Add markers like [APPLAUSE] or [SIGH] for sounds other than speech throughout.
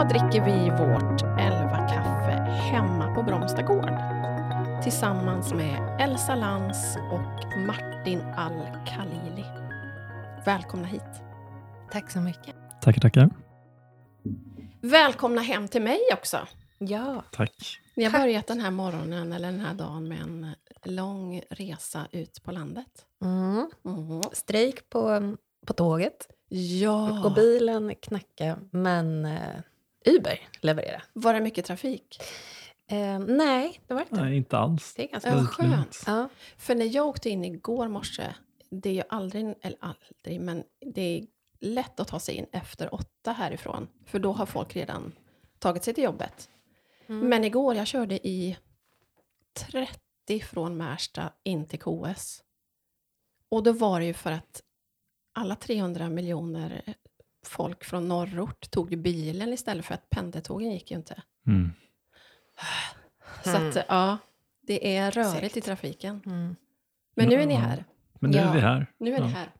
Idag dricker vi vårt Elva-kaffe hemma på Bromsta gård tillsammans med Elsa Lans och Martin Al-Khalili. Välkomna hit. Tack så mycket. Tackar, tackar. Välkomna hem till mig också. Ja. Tack. Vi har Tack. börjat den här morgonen, eller den här dagen, med en lång resa ut på landet. Mm. Mhm. Strejk på, på tåget. Ja! Och bilen knacka, men eh, Uber leverera. Var det mycket trafik? Eh, nej, det var inte. Nej, inte alls. Det är ganska... Ja, skönt. Ja. För när jag åkte in igår morse, det är ju aldrig, eller aldrig, men det är lätt att ta sig in efter åtta härifrån. För då har folk redan tagit sig till jobbet. Mm. Men igår, jag körde i 30 från Märsta in till KS. Och då var det ju för att alla 300 miljoner folk från norrort tog ju bilen istället för att pendeltågen gick ju inte. Mm. Så Mm. att, ja, det är rörigt Segt. i trafiken. Mm. Men nu är ni här. Men nu Ja. är vi här. Nu är ni Ja. här.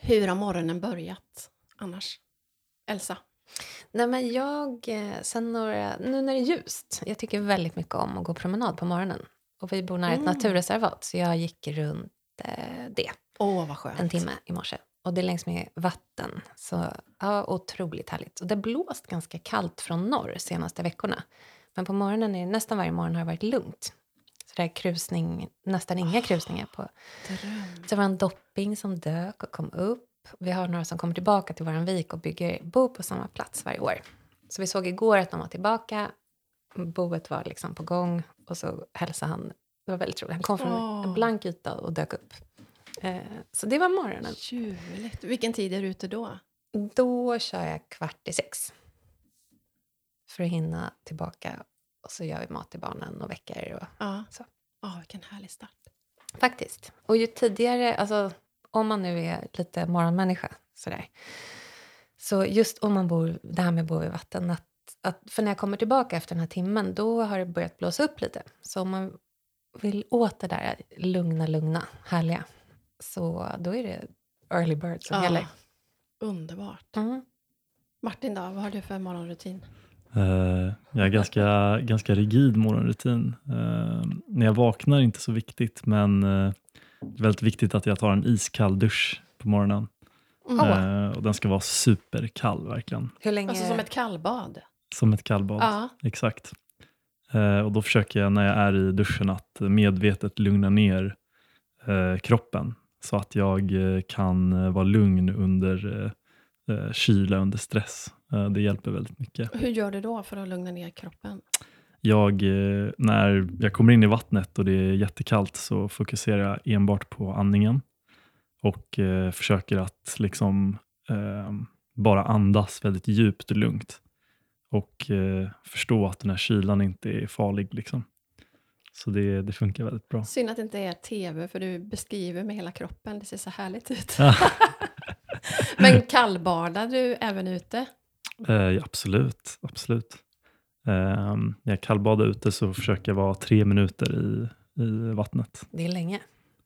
Hur har morgonen börjat annars? Elsa? Nej, men jag, eh, sen några, nu när det är ljust, jag tycker väldigt mycket om att gå promenad på morgonen. Och vi bor nära ett Mm. naturreservat, så jag gick runt eh, det Åh, vad skönt. en timme i morse. Och det är längs med vatten. Så ja, otroligt härligt. Och det har blåst ganska kallt från norr senaste veckorna. Men på morgonen, är, nästan varje morgon har det varit lugnt. Så det är krusning, nästan inga krusningar på. Dröm. Så det var en dopping som dök och kom upp. Vi har några som kommer tillbaka till vår vik och bygger bo på samma plats varje år. Så vi såg igår att de var tillbaka. Boet var liksom på gång och så hälsade han. Det var väldigt roligt. Han kom från Åh. en blank yta och dök upp. Eh, så det var morgonen. Ljuvligt. Vilken tid är du ute då? Då kör jag kvart i sex. För att hinna tillbaka. Och så gör vi mat till barnen och väcker. Och, Ja. Så. Ja, vilken härlig start. faktiskt. Och ju tidigare, alltså om man nu är lite morgonmänniska sådär. Så just om man bor, det här med att bo vid vatten. Att, att, för när jag kommer tillbaka efter den här timmen, då har det börjat blåsa upp lite. Så om man vill åt det där lugna, lugna, härliga. Så då är det early bird som gäller. Underbart. Mm. Martin då, vad har du för morgonrutin? Eh, jag har ganska, ganska rigid morgonrutin. Eh, när jag vaknar är inte så viktigt, men eh, det är väldigt viktigt att jag tar en iskall dusch på morgonen. Mm. Och den ska vara superkall verkligen. Hur länge? Alltså som ett kallbad? Som ett kallbad. Ja. Exakt. Och då försöker jag när jag är i duschen att medvetet lugna ner kroppen så att jag eh, kan eh, vara lugn under eh, eh, kyla, under stress. Det hjälper väldigt mycket. Hur gör du då för att lugna ner kroppen? Jag, när jag kommer in i vattnet och det är jättekallt så fokuserar jag enbart på andningen och eh, försöker att liksom eh, bara andas väldigt djupt och lugnt och eh, förstå att den här kylan inte är farlig. Liksom. Så det, det funkar väldigt bra. Synd att det inte är tv, för du beskriver med hela kroppen. Det ser så härligt ut. [LAUGHS] Men kallbadar du även ute? Eh, absolut, absolut. Eh, när jag kallbadar ute så försöker jag vara tre minuter i, i vattnet. Det är länge.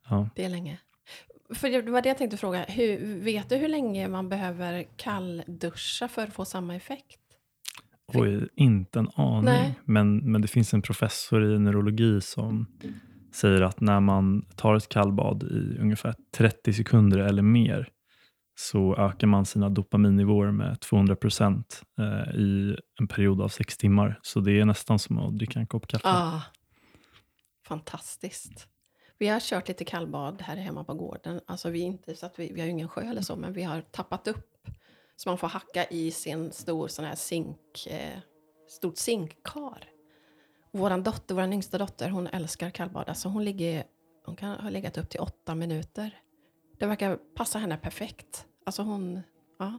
Ja. Det är länge. För det var det jag tänkte fråga. Hur, vet du hur länge man behöver kallduscha för att få samma effekt? Oj, inte en aning. Nej. Men, men det finns en professor i neurologi som säger att när man tar ett kallbad i ungefär 30 sekunder eller mer så ökar man sina dopaminnivåer med 200 procent eh, i en period av sex timmar. Så det är nästan som att dricka en kopp kaffe. Ah, fantastiskt. Vi har kört lite kallbad här hemma på gården. Alltså vi, inte, så att vi, vi har ingen sjö eller så, men vi har tappat upp. Så man får hacka i sin stor sån här zink, eh, stort zinkkar. Vår dotter, vår yngsta dotter, hon älskar kallbad. Alltså hon, ligger, hon kan ha legat upp till åtta minuter. Det verkar passa henne perfekt. Alltså hon, ja.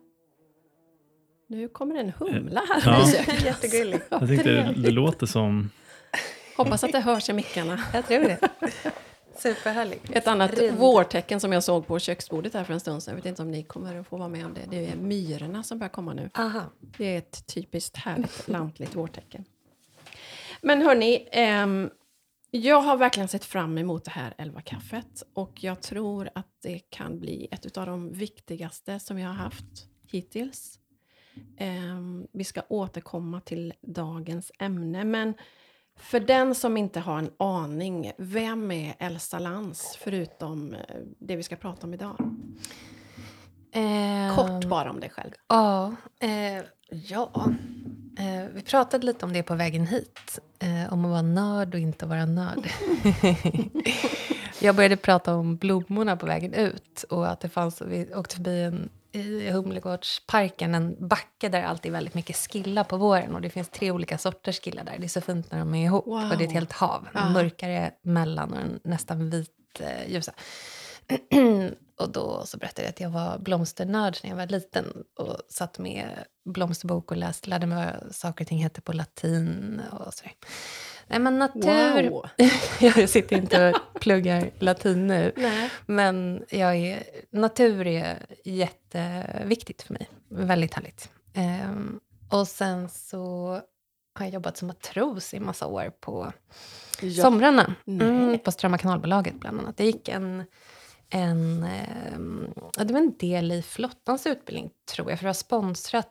Nu kommer en humla här Ja. och besöker oss. [LAUGHS] Jättegullig. Ja, Jag tänkte, det, det låter som... Hoppas att det hörs i mickarna. Jag tror det. Superhärligt. Ett annat Rind. vårtecken som jag såg på köksbordet här för en stund sedan. Jag vet inte om ni kommer att få vara med om det. Det är myrorna som börjar komma nu. Aha. Det är ett typiskt härligt lantligt vårtecken. Men hörni, ehm, jag har verkligen sett fram emot det här elva kaffet och jag tror att det kan bli ett av de viktigaste som vi har haft hittills. Ehm, vi ska återkomma till dagens ämne, men för den som inte har en aning, vem är Elsa Lantz förutom eh, det vi ska prata om idag? Eh, Kort bara om dig själv. Ja, eh, ja. Eh, vi pratade lite om det på vägen hit. Eh, om att vara nörd och inte vara nörd. [LAUGHS] jag började prata om blommorna på vägen ut. Och att det fanns, vi åkte förbi en, i Humlegårdsparken en backe där det alltid är väldigt mycket skilla på våren. Och det finns tre olika sorters skilla där. Det är så fint när de är ihop. Wow. Och det är ett helt hav. Ja. Mörkare mellan och en nästan vit eh, ljusa. [CLEARS THROAT] och då så berättade jag att jag var blomsternörd när jag var liten och satt med blomsterbok och läste, lärde mig vad saker och ting hette på latin och sådär. Nej men natur... Wow! [LAUGHS] jag sitter inte och pluggar latin nu. Nej. Men jag är, natur är jätteviktigt för mig. Väldigt härligt. Ehm, och sen så har jag jobbat som matros i massa år på Ja. somrarna. Mm, på Strömma kanalbolaget bland annat. Det gick en, en, ehm, det var en del i flottans utbildning tror jag. För det har sponsrat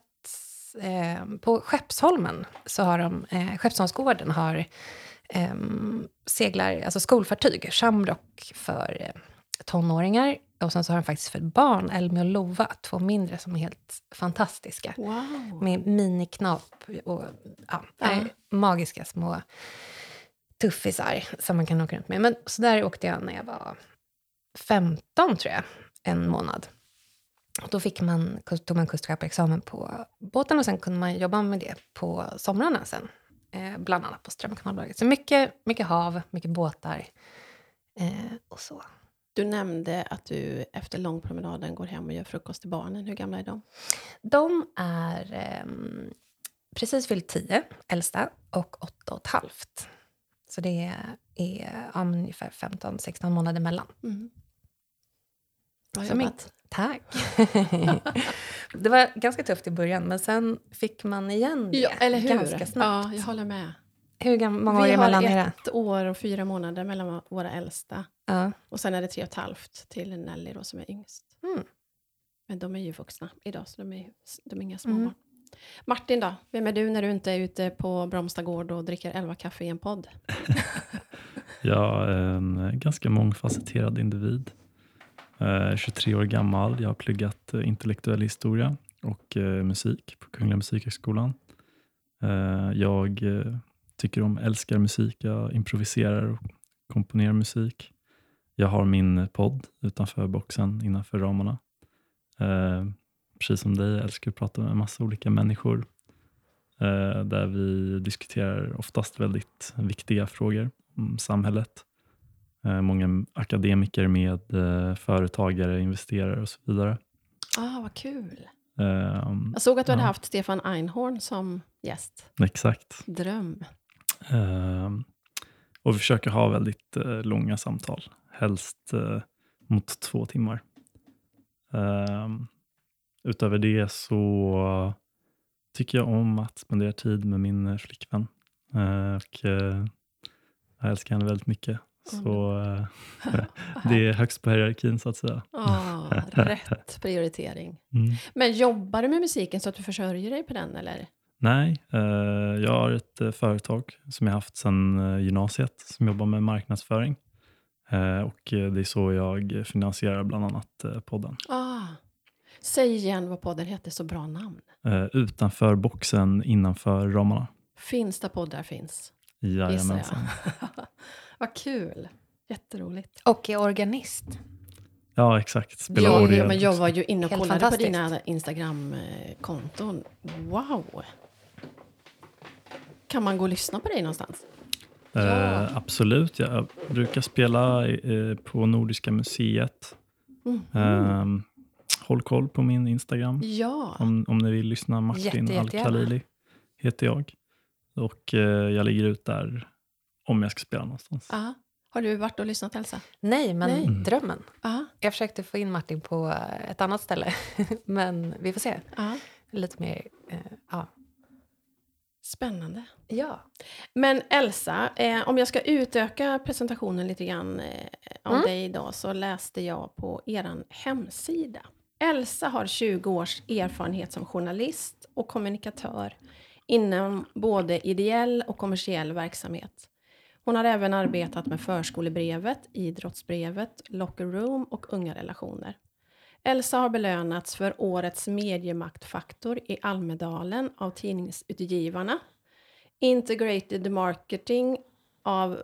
eh, på Skeppsholmen. Så har de, eh, Skeppsholmsgården har ehm, seglar, alltså skolfartyg, Shamrock för eh, tonåringar. Och sen så har de faktiskt för barn, Elmi och Lova, två mindre som är helt fantastiska. Wow! Med miniknap och ja, Ja. är magiska små tuffisar som man kan åka runt med. Men så där åkte jag när jag var 15, tror jag, en månad. Och då fick man, tog man kustskepparexamen på båten och sen kunde man jobba med det på somrarna sen. Eh, bland annat på Strömma kanalbolaget. Så mycket, mycket hav, mycket båtar eh, och så. Du nämnde att du efter långpromenaden går hem och gör frukost till barnen. Hur gamla är de? De är ehm, precis fyllt 10, äldsta, och 8 och ett halvt. Så det är ja, ungefär 15-16 månader mellan. Mm. Bra jobbat. Tack! [LAUGHS] det var ganska tufft i början, men sen fick man igen det Ja, eller hur? ganska snabbt. Ja, jag håller med. Hur många år Vi är har mellan era? ett år och fyra månader mellan våra äldsta. Ja. Och sen är det tre och ett halvt till Nelly då, som är yngst. Mm. Men de är ju vuxna idag, så de är, de är inga små Mm. Martin då? Vem är du när du inte är ute på Bromsta gård och dricker elva kaffe i en podd? [LAUGHS] Jag är en ganska mångfacetterad individ. Eh, 23 år gammal. Jag har pluggat eh, intellektuell historia och eh, musik på Kungliga Musikhögskolan. Jag tycker om, älskar musik. Jag improviserar och komponerar musik. Jag har min podd utanför boxen, innanför ramarna. Precis som dig, jag älskar att prata med massa olika människor. Där vi diskuterar oftast väldigt viktiga frågor om samhället. Eh, Många akademiker med eh, företagare, investerare och så vidare. Ah, vad kul! Ehm, Jag såg att du hade Ja. haft Stefan Einhorn som gäst. Exakt. Dröm. Ehm, Och vi försöker ha väldigt eh, långa samtal, helst eh, mot två timmar. Ehm, utöver det så tycker jag om att spendera tid med min flickvän. Eh, och, jag älskar henne väldigt mycket. Så eh, [LAUGHS] det är högst på hierarkin så att säga. Ah, [LAUGHS] rätt prioritering. Mm. Men jobbar du med musiken så att du försörjer dig på den? Eller? Nej, eh, jag har ett eh, företag som jag haft sedan eh, gymnasiet som jobbar med marknadsföring. Eh, och det är så jag finansierar bland annat podden. Ah. Säg igen vad podden heter, så bra namn. Utanför boxen, innanför ramarna. Finns där poddar finns, Jajamensan. [LAUGHS] vad kul. Jätteroligt. Och är organist. Ja, exakt. Spelar Ja, orgel ja, men jag var ju inne och Helt kollade på dina Instagram-konton. Wow! Kan man gå och lyssna på dig någonstans? Ja. Eh, absolut, jag brukar spela eh, på Nordiska museet. Mhm. Eh, håll koll på min Instagram. Ja, Om, om ni vill lyssna, Martin Jätte. Al-Khalili heter jag. Och eh, jag lägger ut där om jag ska spela någonstans. Aha. har du varit och lyssnat Elsa? Nej, men Nej. Mm. drömmen. Ja, Jag försökte få in Martin på ett annat ställe, [LAUGHS] men vi får se. ja. Lite mer... Eh, ja. Spännande. ja. Men Elsa, eh, om jag ska utöka presentationen lite grann eh, om Mm. dig idag så läste jag på er hemsida Elsa har 20 års erfarenhet som journalist och kommunikatör inom både ideell och kommersiell verksamhet. Hon har även arbetat med Förskolebrevet, Idrottsbrevet, Locker Room och Unga relationer. Elsa har belönats för årets mediemaktfaktor i Almedalen av Tidningsutgivarna, Integrated Marketing av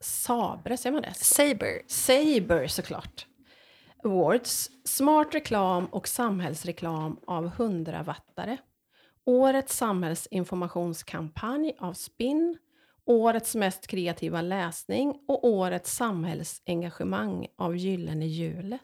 Sabre, säger man det? Saber. Saber såklart. Awards, Smart reklam och samhällsreklam av 100-wattare. Årets samhällsinformationskampanj av Spinn. Årets mest kreativa läsning och Årets samhällsengagemang av Gyllene hjulet.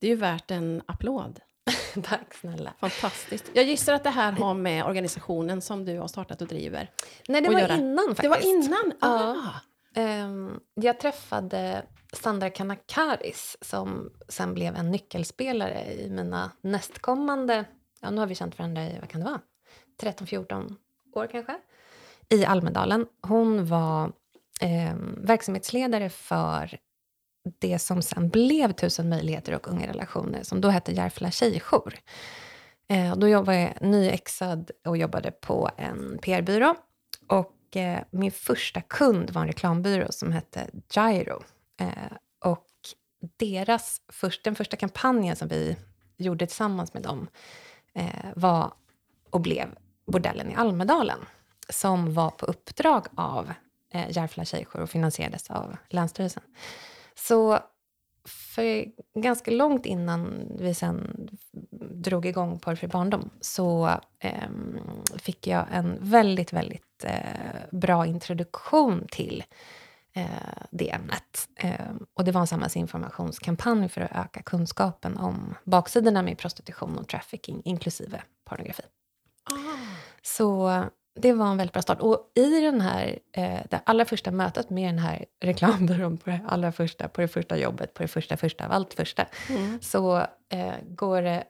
Det är ju värt en applåd. [LAUGHS] Tack snälla. Fantastiskt. Jag gissar att det här har med organisationen som du har startat och driver. Nej, det var göra. innan faktiskt. Det var innan? Ja. Ah. Ehm, jag träffade Sandra Kanakaris som sen blev en nyckelspelare i mina nästkommande, ja nu har vi känt varandra i, vad kan det vara, 13-14 år kanske, i Almedalen. Hon var eh, verksamhetsledare för det som sen blev Tusen möjligheter och unga relationer, som då hette Järfälla tjejjour. Eh, då jobbade jag nyexad och jobbade på en PR-byrå. Och eh, min första kund var en reklambyrå som hette Gyro. Eh, och deras först, den första kampanjen som vi gjorde tillsammans med dem eh, var och blev Bordellen i Almedalen som var på uppdrag av eh, Järfälla tjejjour och finansierades av Länsstyrelsen. Så för ganska långt innan vi sen drog igång Porrfri barndom så eh, fick jag en väldigt, väldigt eh, bra introduktion till eh, det ämnet. Eh, och det var en samhällsinformationskampanj för att öka kunskapen om baksidorna med prostitution och trafficking, inklusive pornografi. Ah. Så det var en väldigt bra start. Och i den här, eh, det allra första mötet med den här [LAUGHS] reklambyrån på det allra första, på det första jobbet, på det första första av allt första, Mm. så eh, går det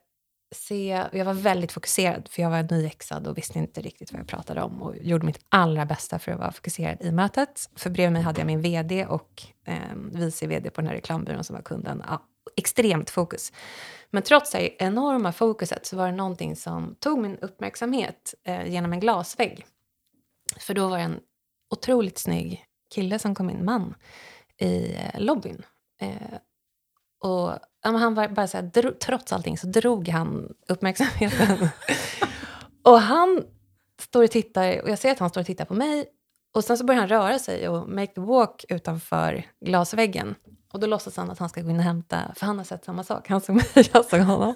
se... Jag var väldigt fokuserad, för jag var nyexad och visste inte riktigt vad jag pratade om och gjorde mitt allra bästa för att vara fokuserad i mötet. För bredvid mig hade jag min vd och eh, vice vd på den här reklambyrån som var kunden. Ja, extremt fokus. Men trots det enorma fokuset så var det någonting som tog min uppmärksamhet eh, genom en glasvägg. För då var det en otroligt snygg kille som kom in, man, i eh, lobbyn. Eh, och ja, han var bara så här, dro, trots allting så drog han uppmärksamheten. [LAUGHS] och han står och tittar, och jag ser att han står och tittar på mig. Och sen så börjar han röra sig och make the walk utanför glasväggen. Och då låtsas han att han ska gå in och hämta, för han har sett samma sak. Han såg [LAUGHS] mig, jag såg honom.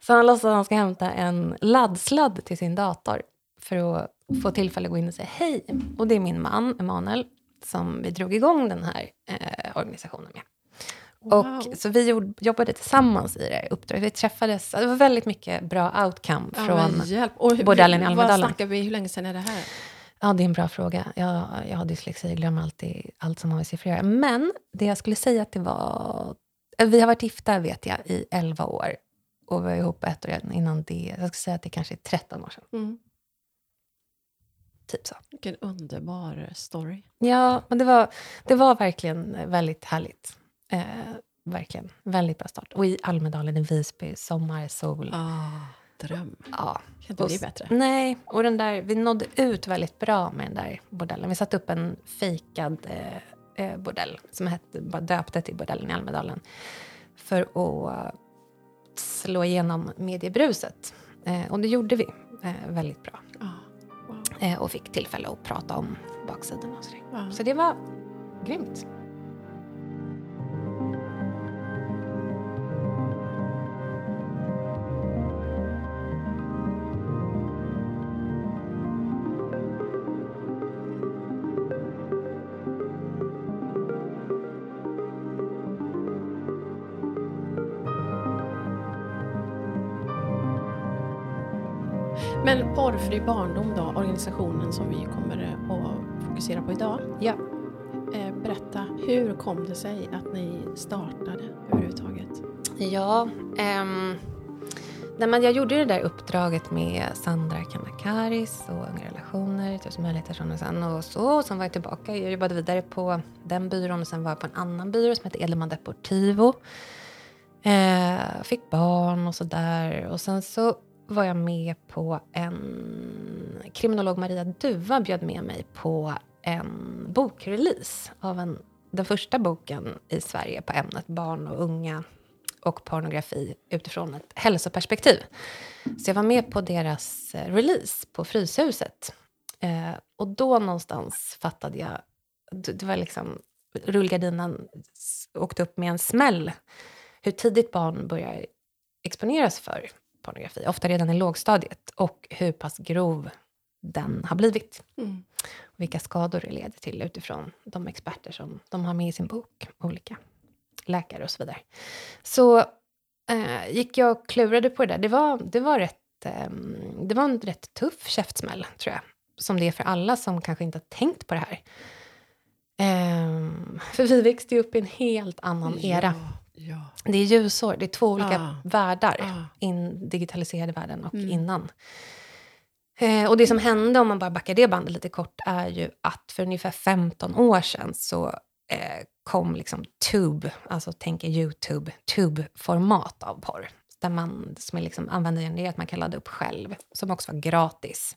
Så han låtsas att han ska hämta en laddsladd till sin dator för att få tillfälle att gå in och säga hej. Och det är min man, Emanuel, som vi drog igång den här eh, organisationen med. Wow. Och, så vi gjorde, jobbade tillsammans i det här uppdraget. Vi träffades, det var väldigt mycket bra outcome Ja, från... hur- bordellen i Vad Almedalen. snackar vi? Hur länge sedan är det här? Ja, det är en bra fråga. Jag, jag har dyslexi, jag glömmer alltid allt som har med siffror att göra. Men det jag skulle säga att det var... Vi har varit gifta, vet jag, i 11 år. Och vi var ihop ett år innan det. Jag skulle säga att det kanske är 13 år sedan. Mm. Typ så. Vilken underbar story. Ja, men det var, det var verkligen väldigt härligt. Eh, verkligen. Väldigt bra start. Och i Almedalen i Visby, sommar, sol. Ah, dröm. Ja. Kan inte Och bli bättre. Nej, och den där, vi nådde ut väldigt bra med den där bordellen. Vi satte upp en fejkad eh, eh, bordell som hette, bara döpte till Bordellen i Almedalen för att slå igenom mediebruset. Eh, och det gjorde vi eh, väldigt bra. Ah, wow. Eh, och fick tillfälle att prata om baksidorna. Ja. Så det var grymt. Men Porrfri barndom då, organisationen som vi kommer att fokusera på idag. Ja. Eh, berätta, hur kom det sig att ni startade överhuvudtaget? Ja, ehm, men jag gjorde det där uppdraget med Sandra Kanakaris och Unga relationer, Tusen möjligheter från och sen och så. Och sen var jag tillbaka, jag jobbade vidare på den byrån och sen var jag på en annan byrå som heter Edelman Deportivo. Eh, fick barn och sådär. Och sen så var jag med på en... Kriminolog Maria Duva bjöd med mig på en bokrelease av en, den första boken i Sverige på ämnet barn och unga och pornografi utifrån ett hälsoperspektiv. Så jag var med på deras eh, release på Fryshuset. Eh, och då någonstans fattade jag... Det var liksom... Rullgardinen åkte upp med en smäll. Hur tidigt barn börjar exponeras för pornografi, ofta redan i lågstadiet, och hur pass grov den har blivit. Mm. Och vilka skador det leder till utifrån de experter som de har med i sin bok, olika läkare och så vidare. Så eh, gick jag och klurade på det där. Det var, det var, rätt, eh, det var en rätt tuff käftsmäll, tror jag. Som det är för alla som kanske inte har tänkt på det här. Eh, för vi växte ju upp i en helt annan era. Ja. Det är ljusår, det är två olika Ah. världar. Ah. In, digitaliserade världen och Mm. innan. Eh, och det som hände, om man bara backar det bandet lite kort, är ju att för ungefär 15 år sedan så eh, kom liksom Tube, alltså tänker Youtube, Tube-format av porr. Där man, som är liksom användargenererat, man kan ladda upp själv, som också var gratis.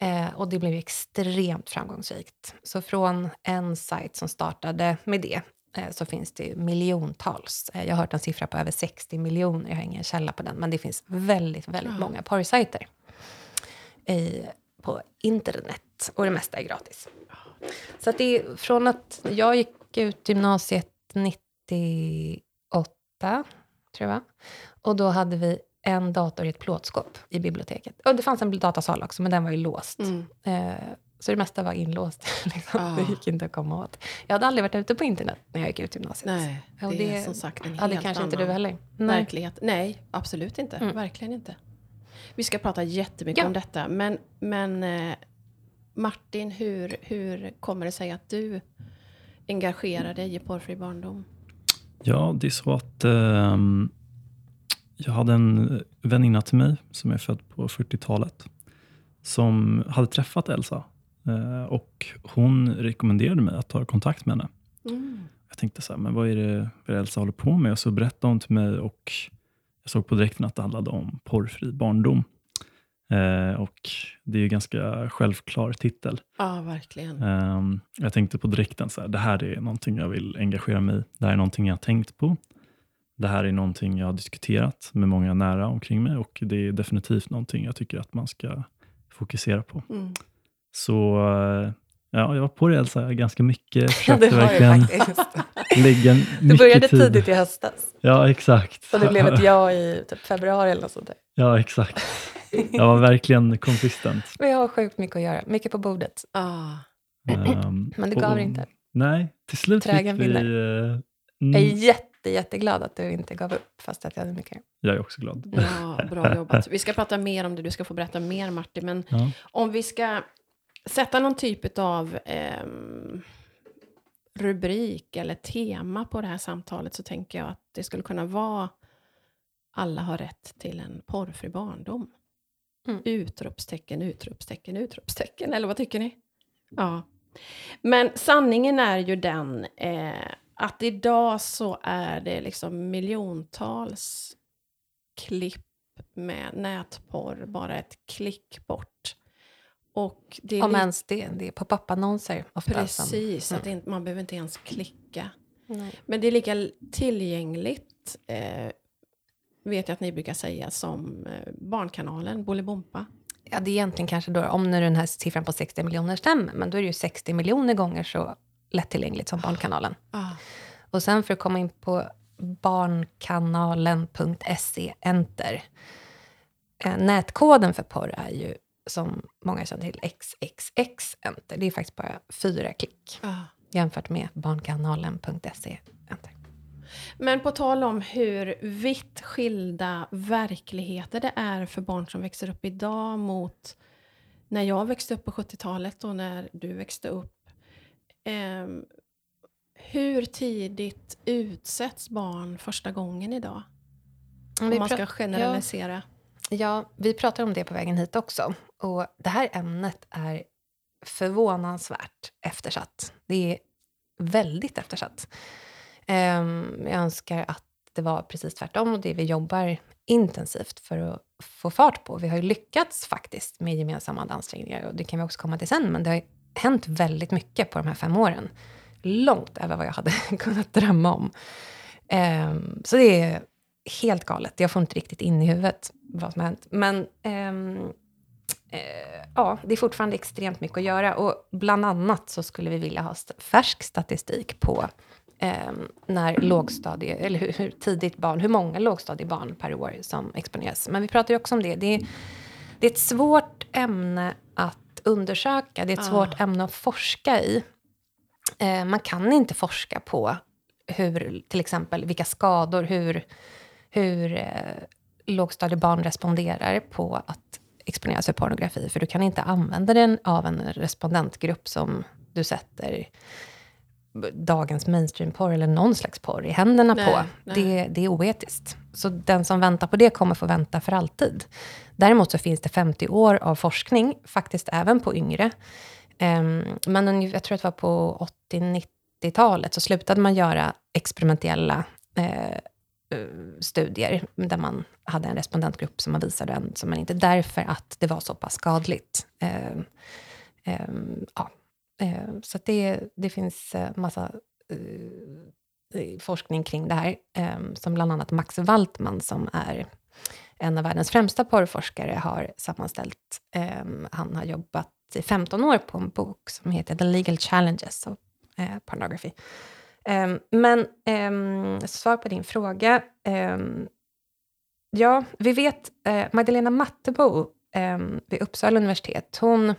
Eh, och det blev extremt framgångsrikt. Så från en sajt som startade med det så finns det miljontals. Eh, jag har hört en siffra på över 60 miljoner. Jag har ingen källa på den, men det finns väldigt, väldigt Ja. många porrsajter i, på internet. Och det mesta är gratis. Så att det är från att jag gick ut gymnasiet 98, tror jag. Och då hade vi en dator i ett plåtskåp i biblioteket. Och det fanns en datasal också, men den var ju låst. Mm. Eh, så det mesta var inlåst. [LAUGHS] liksom. Ah. Det gick inte att komma åt. Jag hade aldrig varit ute på internet när jag gick ut gymnasiet. Nej, det, Och är det- som sagt en helt det kanske inte annan du heller. verklighet. Nej, absolut inte. Mm. Verkligen inte. Vi ska prata jättemycket Ja. om detta. Men, men eh, Martin, hur, hur kommer det sig att du engagerar dig i porrfri barndom? Ja, det är så att ehm, jag hade en väninna till mig som är född på 40-talet som hade träffat Elsa eh, och hon rekommenderade mig att ta kontakt med henne. Mm. Jag tänkte så här, men vad är det, vad är det Elsa håller på med? Och så berättade hon till mig och jag såg på direkten att det handlade om porrfri barndom. Eh, och det är ju ganska självklar titel. Ja, verkligen. Ehm, jag tänkte på direkten så här, det här är någonting jag vill engagera mig i. Det här är någonting jag har tänkt på. Det här är någonting jag har diskuterat med många nära omkring mig och det är definitivt någonting jag tycker att man ska fokusera på. Mm. Så eh, ja, jag var på det Elsa ganska mycket. [LAUGHS] Ja, Försökte det var ju verkligen faktiskt. [LAUGHS] lägga [LAUGHS] Du började tid. tidigt i höstas. Ja, exakt. Och det blev ett ja i typ februari eller något sånt där. Ja, exakt. Jag var verkligen konsistent. Men jag har sjukt mycket att göra. Mycket på bordet. Ah. Ehm, [CLEARS THROAT] Men det gav och- inte. Nej, till slut Trägen fick vi... eh, Jag är jätte, jätteglad att du inte gav upp, fast att jag hade mycket. jag är också glad. Bra, bra jobbat. Vi ska prata mer om det, du ska få berätta mer Martin. Men Ja. om vi ska sätta någon typ av ehm, rubrik eller tema på det här samtalet så tänker jag att det skulle kunna vara alla har rätt till en porrfri barndom. Mm. Utropstecken, utropstecken, utropstecken. Eller vad tycker ni? Ja. Men sanningen är ju den eh, att idag så är det liksom miljontals klipp med nätporr, bara ett klick bort. Och det är Om ens det. Det är pop-up-annonser ofta. Precis, Som, att det man behöver inte ens klicka. Nej. Men det är lika tillgängligt, eh, vet jag att ni brukar säga, som eh, Barnkanalen, Bolibompa. Ja, det är egentligen kanske då, om nu den här siffran på 60 miljoner stämmer, men då är det ju 60 miljoner gånger så lättillgängligt som Barnkanalen. Ah. Och sen för att komma in på barnkanalen.se, enter. Eh, Nätkoden för porr är ju, som många känner till, XXX, enter. Det är faktiskt bara fyra klick Ah. jämfört med barnkanalen.se, enter. Men på tal om hur vitt skilda verkligheter det är för barn som växer upp idag mot när jag växte upp på 70-talet och när du växte upp. Ehm, hur tidigt utsätts barn första gången idag? Om man ska generalisera. Ja, vi pratar om det på vägen hit också. Och det här ämnet är förvånansvärt eftersatt. Det är väldigt eftersatt. Ehm, jag önskar att det var precis tvärtom och det vi jobbar intensivt för att få fart på. Vi har ju lyckats faktiskt med gemensamma ansträngningar och det kan vi också komma till sen, men det har hänt väldigt mycket på de här fem åren. Långt över vad jag hade [LAUGHS] kunnat drömma om. Ehm, så det är helt galet. Jag får inte riktigt in i huvudet vad som har hänt. Men ehm, ja, det är fortfarande extremt mycket att göra och bland annat så skulle vi vilja ha st färsk statistik på eh, när lågstadie, eller hur, hur, tidigt barn, hur många lågstadiebarn per år som exponeras. Men vi pratar ju också om det. Det är, det är ett svårt ämne att undersöka. Det är ett ah. svårt ämne att forska i. Eh, man kan inte forska på hur, till exempel, vilka skador, hur, hur eh, lågstadiebarn responderar på att exponeras för pornografi. För du kan inte använda den av en respondentgrupp som du sätter dagens mainstream-porr eller någon slags porr i händerna nej, på. Nej. Det, det är oetiskt. Så den som väntar på det kommer få vänta för alltid. Däremot så finns det 50 år av forskning, faktiskt även på yngre. Um, men jag tror att det var på 80-90-talet så slutade man göra experimentella uh, Eh, studier där man hade en respondentgrupp som man visade en som man inte, därför att det var så pass skadligt. Eh, eh, ja, Eh, så det, det finns eh, massa eh, forskning kring det här, eh, som bland annat Max Waltman, som är en av världens främsta porrforskare, har sammanställt. Han har jobbat i 15 år på en bok som heter The Legal Challenges of Pornography. Ehm, men ehm, svar på din fråga. Ehm, ja, vi vet eh, Magdalena Mattebo vid Uppsala universitet, hon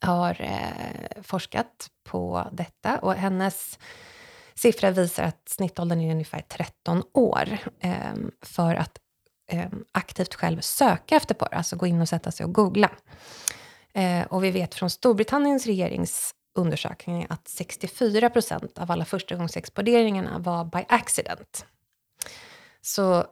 har eh, forskat på detta och hennes siffra visar att snittåldern är ungefär 13 år för att aktivt själv söka efter porr, alltså gå in och sätta sig och googla. Eh, och vi vet från Storbritanniens regerings regeringsundersökning att 64 procent av alla förstagångsexponeringarna var by accident. Så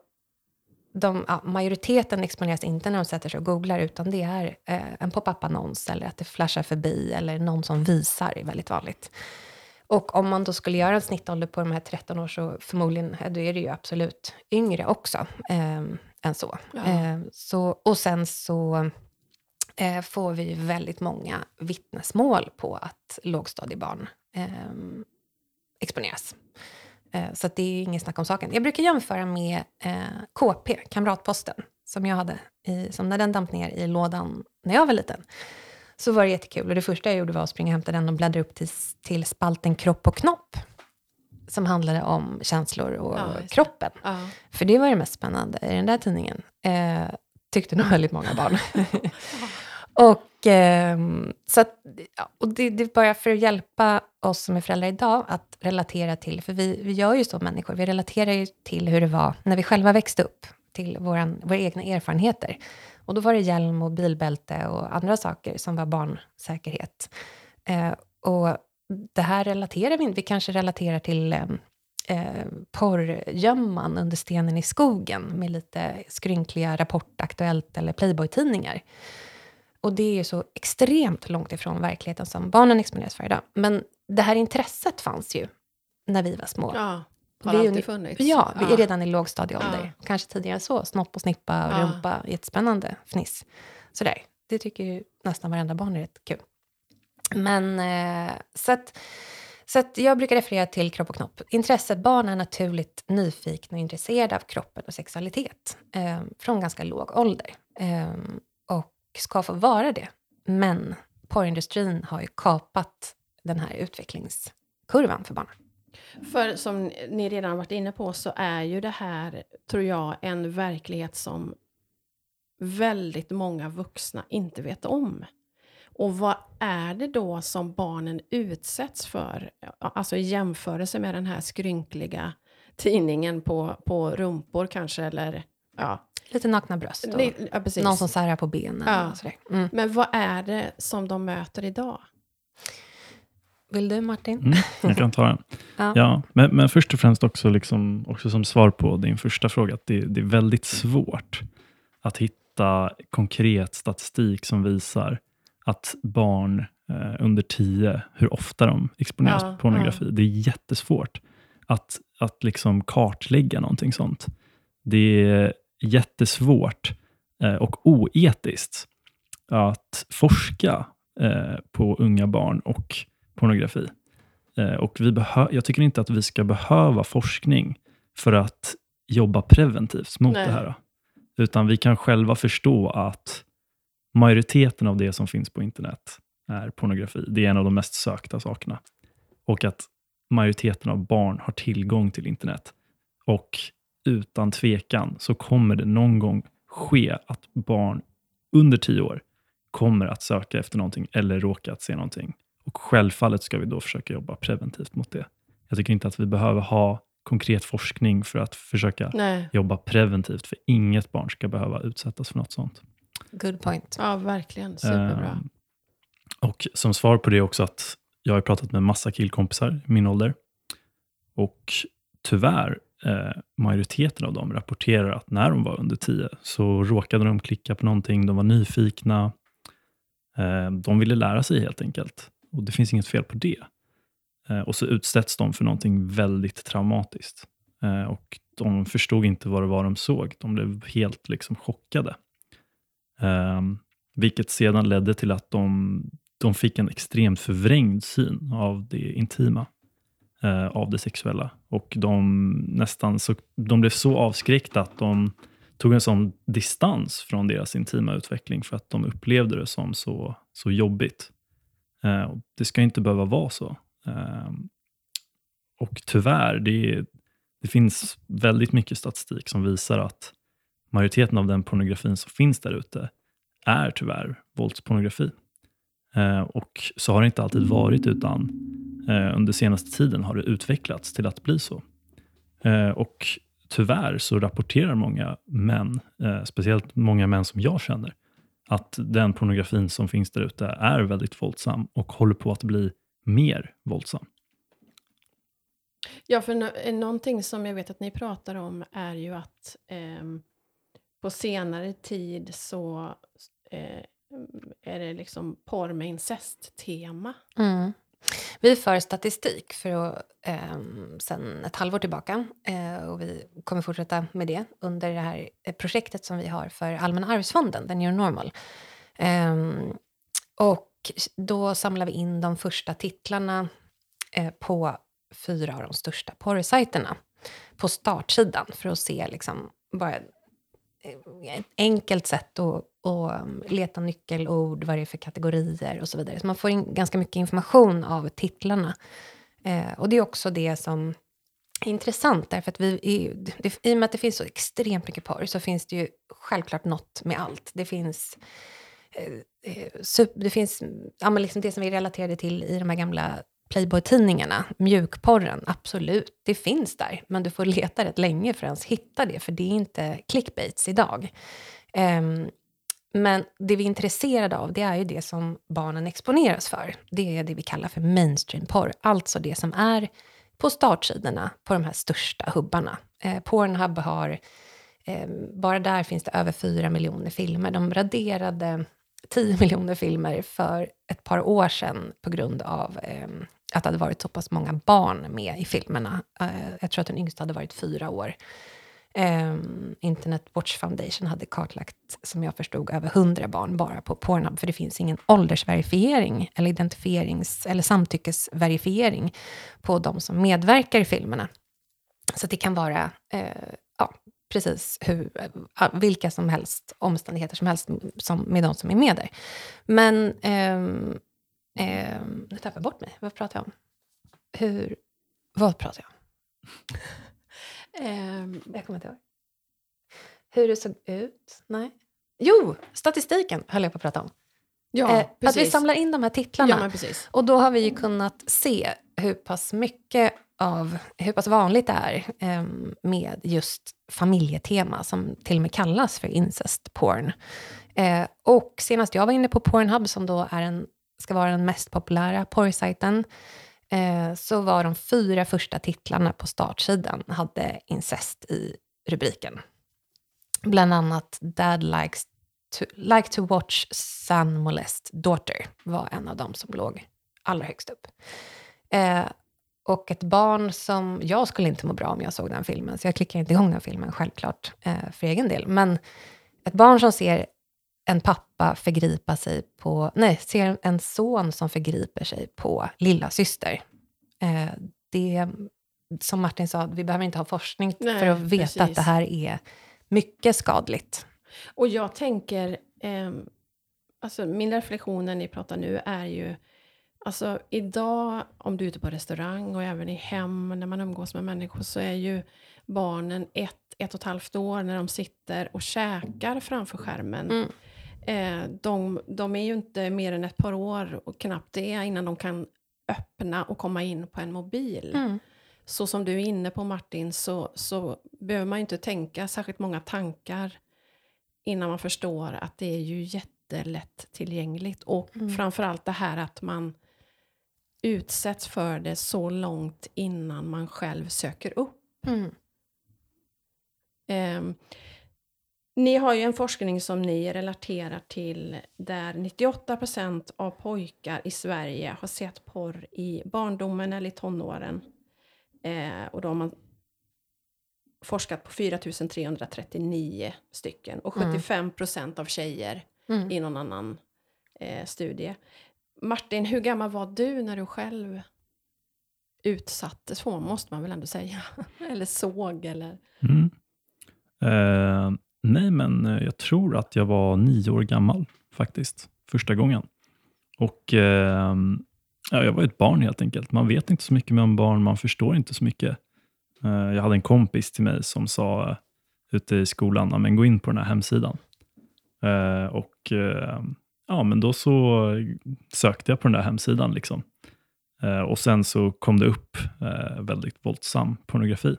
de, ja, majoriteten exponeras inte när de sätter sig och googlar, utan det är eh, en pop-up-annons eller att det flashar förbi eller någon som visar är väldigt vanligt. Och om man då skulle göra en snittålder på de här 13 år så förmodligen, då är det ju absolut yngre också eh, än så. Ja. Eh, så. Och sen så eh, får vi väldigt många vittnesmål på att lågstadiebarn eh, exponeras. Eh, så det är inget snack om saken. Jag brukar jämföra med eh, KP, Kamratposten, som jag hade, i, som när den damp ner i lådan när jag var liten. Så var det jättekul. Och det första jag gjorde var att springa och hämta den och bläddra upp till, till spalten Kropp och knopp. Som handlade om känslor och ja, kroppen. Ja. För det var det mest spännande i den där tidningen. Tyckte nog väldigt många barn. [LAUGHS] Och, eh, så att, och det, det bara för att hjälpa oss som är föräldrar idag att relatera till, för vi, vi gör ju så människor, vi relaterar ju till hur det var när vi själva växte upp, till våran, våra egna erfarenheter. Och då var det hjälm och bilbälte och andra saker som var barnsäkerhet. Eh, och det här relaterar vi inte, vi kanske relaterar till eh, porrgömman under stenen i skogen med lite skrynkliga Rapport, Aktuellt eller Playboy-tidningar. Och det är så extremt långt ifrån verkligheten som barnen exponeras för idag. Men det här intresset fanns ju när vi var små. Ja, har vi alltid funnits. Ja, vi ja. är redan i lågstadieålder. Ja. Kanske tidigare så. Snopp och snippa och ja. rumpa. Jättespännande fniss. Sådär. Det tycker ju nästan varenda barn är rätt kul. Men eh, så att, så att jag brukar referera till kropp och knopp. Intresset, barn är naturligt nyfikna och intresserade av kroppen och sexualitet eh, från ganska låg ålder. Eh, och ska få vara det. Men porrindustrin har ju kapat den här utvecklingskurvan för barnen. För som ni redan varit inne på så är ju det här, tror jag, en verklighet som väldigt många vuxna inte vet om. Och vad är det då som barnen utsätts för? Alltså i jämförelse med den här skrynkliga tidningen på, på rumpor kanske, eller ja, Lite nakna bröst och det, ja, någon som särar på benen. Ja. Mm. Men vad är det som de möter idag? Vill du Martin? Mm, jag kan ta den. [LAUGHS] ja. ja men, men, först och främst också, liksom, också som svar på din första fråga, att det, det är väldigt svårt att hitta konkret statistik som visar att barn eh, under tio, hur ofta de exponeras ja, för pornografi. Ja. Det är jättesvårt att, att liksom kartlägga någonting sånt. Det är jättesvårt eh, och oetiskt att forska eh, på unga barn och pornografi. Eh, och vi jag tycker inte att vi ska behöva forskning för att jobba preventivt mot Nej. det här. Utan vi kan själva förstå att majoriteten av det som finns på internet är pornografi. Det är en av de mest sökta sakerna. Och att majoriteten av barn har tillgång till internet. Och utan tvekan så kommer det någon gång ske att barn under tio år kommer att söka efter någonting eller råka att se någonting. Och självfallet ska vi då försöka jobba preventivt mot det. Jag tycker inte att vi behöver ha konkret forskning för att försöka Nej. jobba preventivt, för inget barn ska behöva utsättas för något sånt. Good point. Ja, verkligen. Superbra. Um, och som svar på det också att jag har pratat med massa killkompisar i min ålder. Och tyvärr, eh, majoriteten av dem rapporterar att när de var under 10 så råkade de klicka på någonting, de var nyfikna. Eh, de ville lära sig helt enkelt. Och det finns inget fel på det. Eh, och så utsätts de för någonting väldigt traumatiskt. Eh, och de förstod inte vad det var de såg. De blev helt liksom chockade. Um, vilket sedan ledde till att de, de fick en extremt förvrängd syn av det intima, uh, av det sexuella. Och de, nästan så, de blev så avskräckta att de tog en sån distans från deras intima utveckling för att de upplevde det som så, så jobbigt. Uh, det ska inte behöva vara så. Uh, och tyvärr, det, det finns väldigt mycket statistik som visar att majoriteten av den pornografin som finns där ute är tyvärr våldspornografi. Eh, och så har det inte alltid varit, utan eh, under senaste tiden har det utvecklats till att bli så. Eh, och tyvärr så rapporterar många män, eh, speciellt många män som jag känner, att den pornografin som finns där ute är väldigt våldsam och håller på att bli mer våldsam. Ja, för någonting som jag vet att ni pratar om är ju att eh, på senare tid så eh, är det liksom porr med incest-tema. Mm. Vi för statistik för att, eh, sen ett halvår tillbaka eh, och vi kommer fortsätta med det under det här eh, projektet som vi har för Allmänna arvsfonden, den New Normal. Eh, och då samlar vi in de första titlarna eh, på fyra av de största porrsajterna på startsidan för att se liksom bara ett enkelt sätt att, att leta nyckelord, vad det är för kategorier och så vidare. Så man får in ganska mycket information av titlarna. Eh, och det är också det som är intressant, därför att vi, i, det, i och med att det finns så extremt mycket porr så finns det ju självklart något med allt. Det finns eh, eh super, det finns ja, liksom det som vi relaterade till i de här gamla Playboy-tidningarna, mjukporren, absolut, det finns där. Men du får leta rätt länge för att ens hitta det, för det är inte clickbaits idag. Um, men det vi är intresserade av, det är ju det som barnen exponeras för. Det är det vi kallar för mainstream-porr, alltså det som är på startsidorna på de här största hubbarna. Eh, Pornhub har, eh, bara där finns det över 4 miljoner filmer. De raderade 10 miljoner filmer för ett par år sedan på grund av eh, att det hade varit så pass många barn med i filmerna. Uh, jag tror att den yngsta hade varit fyra år. Um, Internet Watch Foundation hade kartlagt, som jag förstod, över hundra barn bara på Pornhub, för det finns ingen åldersverifiering eller identifierings eller samtyckesverifiering på de som medverkar i filmerna. Så det kan vara uh, ja, precis hur, uh, vilka som helst omständigheter som helst som, med de som är med där. Men um, Eh, nu tappade jag bort mig. Vad pratar jag om? Hur... Vad pratar jag om? [LAUGHS] eh, jag kommer inte ihåg. Hur det såg ut? Nej. Jo, statistiken höll jag på att prata om. Ja, eh, att vi samlar in de här titlarna. Ja, och då har vi ju kunnat se hur pass mycket av, hur pass vanligt det är eh, med just familjetema som till och med kallas för incest porn. Eh, och senast jag var inne på Pornhub som då är en ska vara den mest populära porrsajten, eh, så var de fyra första titlarna på startsidan hade incest i rubriken. Bland annat Dad likes to, like to watch son molest daughter var en av dem som låg allra högst upp. Eh, och ett barn som... Jag skulle inte må bra om jag såg den filmen, så jag klickar inte igång den filmen, självklart, eh, för egen del. Men ett barn som ser en pappa förgripa sig på... Nej, ser en son som förgriper sig på lilla syster. Eh, det, som Martin sa, vi behöver inte ha forskning Nej, för att veta precis. att det här är mycket skadligt. Och jag tänker, eh, alltså min reflektion när ni pratar nu är ju, alltså idag om du är ute på restaurang och även i hem när man umgås med människor så är ju barnen ett, ett och ett halvt år när de sitter och käkar framför skärmen. Mm. Eh, de, de är ju inte mer än ett par år och knappt det innan de kan öppna och komma in på en mobil. Mm. Så som du är inne på Martin så, så behöver man ju inte tänka särskilt många tankar innan man förstår att det är ju jättelätt tillgängligt. Och Mm. framförallt det här att man utsätts för det så långt innan man själv söker upp. Mm. Ehm, ni har ju en forskning som ni relaterar till där 98% av pojkar i Sverige har sett porr i barndomen eller i tonåren. Eh, och då har man forskat på 4 339 stycken och Mm. 75% av tjejer Mm. i någon annan eh, studie. Martin, hur gammal var du när du själv utsattes för, måste man väl ändå säga? [LAUGHS] eller såg, eller? Mm. Eh, nej, men eh, jag tror att jag var nio år gammal faktiskt, första gången. Och eh, ja, Jag var ett barn helt enkelt. Man vet inte så mycket med om barn, man förstår inte så mycket. Eh, jag hade en kompis till mig som sa eh, ute i skolan, men gå in på den här hemsidan. Eh, och eh, ja, men Då så sökte jag på den där hemsidan. Liksom. Eh, och Sen så kom det upp eh, väldigt våldsam pornografi.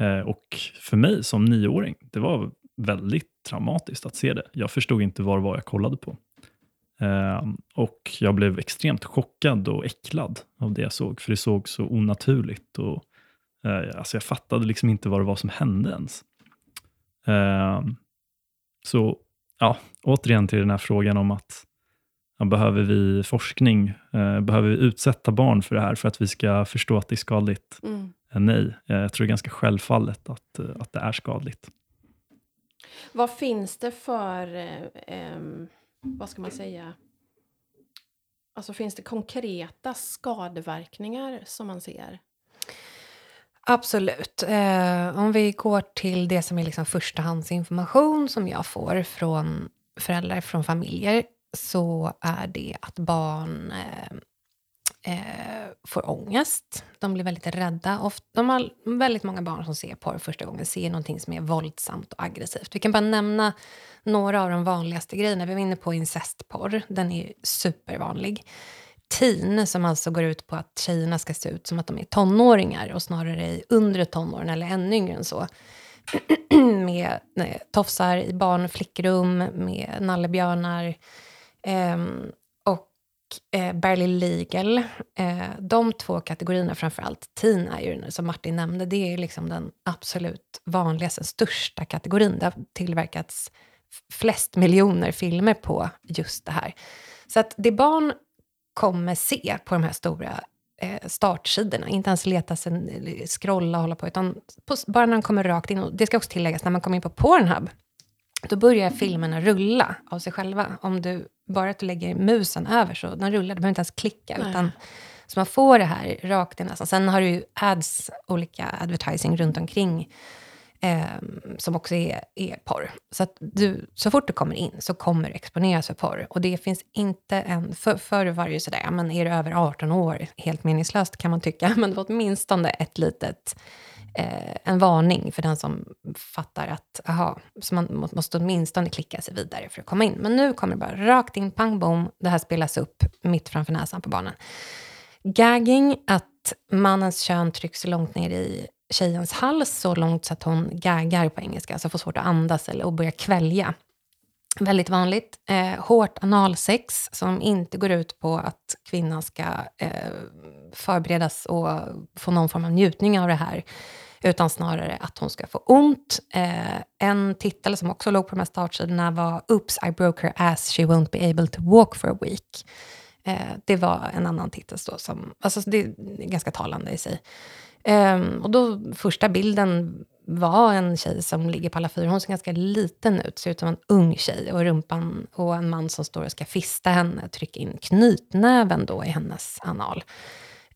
Eh, och för mig som nioåring, det var väldigt traumatiskt att se det. Jag förstod inte vad det var jag kollade på. Eh, och jag blev extremt chockad och äcklad av det jag såg, för det såg så onaturligt. Och, eh, alltså jag fattade liksom inte vad det var som hände ens. Eh, så ja, återigen till den här frågan om att ja, behöver vi forskning? Eh, behöver vi utsätta barn för det här för att vi ska förstå att det är skadligt? Mm. Eh, Nej, Eh, jag tror det är ganska självfallet att, eh, att det är skadligt. Vad finns det för, eh, vad ska man säga, alltså finns det konkreta skadeverkningar som man ser? Absolut. Eh, om vi går till det som är liksom förstahandsinformation som jag får från föräldrar från familjer så är det att barn eh, eh, får ångest. De blir väldigt rädda. Ofta, de har väldigt många barn som ser porr första gången ser någonting som är våldsamt och aggressivt. Vi kan bara nämna några av de vanligaste grejerna. Vi var inne på incestporr. Den är supervanlig. Teen, som alltså går ut på att tjejerna ska se ut som att de är tonåringar och snarare i undre tonåren eller ännu yngre än så. [CLEARS THROAT] med nej, tofsar i barnflickrum, med nallebjörnar Eh, och eh, Barely Legal. Eh, de två kategorierna framför allt, teen är ju, som Martin nämnde, det är liksom den absolut vanligaste, största kategorin. Det har tillverkats flest miljoner filmer på just det här. Så att det barn kommer se på de här stora eh, startsidorna, inte ens leta sig, scrolla och hålla på, utan på, bara när de kommer rakt in. Och det ska också tilläggas, när man kommer in på Pornhub, då börjar filmerna rulla av sig själva. Om du bara att du lägger musen över så den rullar, du behöver inte ens klicka. Nej. Utan, så man får det här rakt i näsan. Sen har du ju ads, olika advertising runt omkring eh, som också är, är porr. Så att du, så fort du kommer in så kommer du exponeras för porr. Och det finns inte en... För, förr var det ju sådär, men är du över 18 år, helt meningslöst kan man tycka, [LAUGHS] men det var åtminstone ett litet eh, en varning för den som fattar att aha, så man måste åtminstone klicka sig vidare för att komma in. Men nu kommer det bara rakt in, pang bom, det här spelas upp mitt framför näsan på barnen. Gagging, att mannens kön trycks så långt ner i tjejens hals, så långt så att hon gaggar på engelska, alltså får svårt att andas eller och börjar kvälja. Väldigt vanligt. Eh, hårt analsex som inte går ut på att kvinnan ska eh, förberedas och få någon form av njutning av det här utan snarare att hon ska få ont. Eh, en titel som också låg på de här startsidorna var Oops, I broke her ass, she won't be able to walk for a week. Eh, det var en annan titel då som, alltså det är ganska talande i sig. Um, och då första bilden var en tjej som ligger på alla fyra. Hon ser ganska liten ut, ser ut som en ung tjej. Och rumpan och en man som står och ska fista henne, trycker in knytnäven då i hennes anal.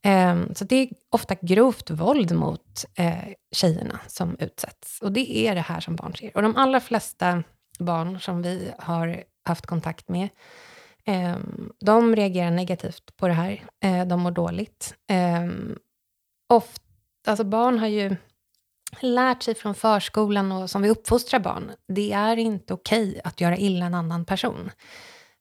Um, så det är ofta grovt våld mot uh, tjejerna som utsätts. Och det är det här som barn ser. Och de allra flesta barn som vi har haft kontakt med, um, de reagerar negativt på det här. Uh, de mår dåligt. Um, ofta alltså barn har ju lärt sig från förskolan och som vi uppfostrar barn, det är inte okej okay att göra illa en annan person.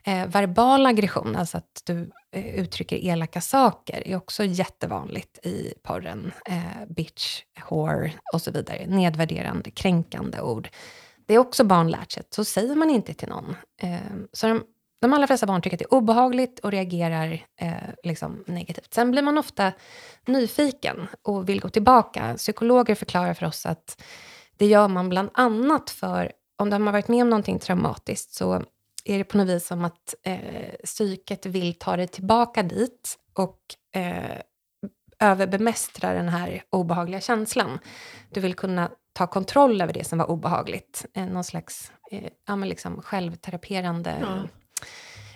Eh, verbal aggression, alltså att du eh, uttrycker elaka saker, är också jättevanligt i porren. Eh, bitch, whore och så vidare. Nedvärderande, kränkande ord. Det är också barn lärt sig, så säger man inte till någon. Eh, så de, de allra flesta barn tycker att det är obehagligt och reagerar eh, liksom negativt. Sen blir man ofta nyfiken och vill gå tillbaka. Psykologer förklarar för oss att det gör man bland annat för om de har varit med om någonting traumatiskt så är det på något vis som att eh, psyket vill ta dig tillbaka dit och eh, överbemästra den här obehagliga känslan. Du vill kunna ta kontroll över det som var obehagligt. Eh, någon slags eh, ja, men liksom självteraperande ja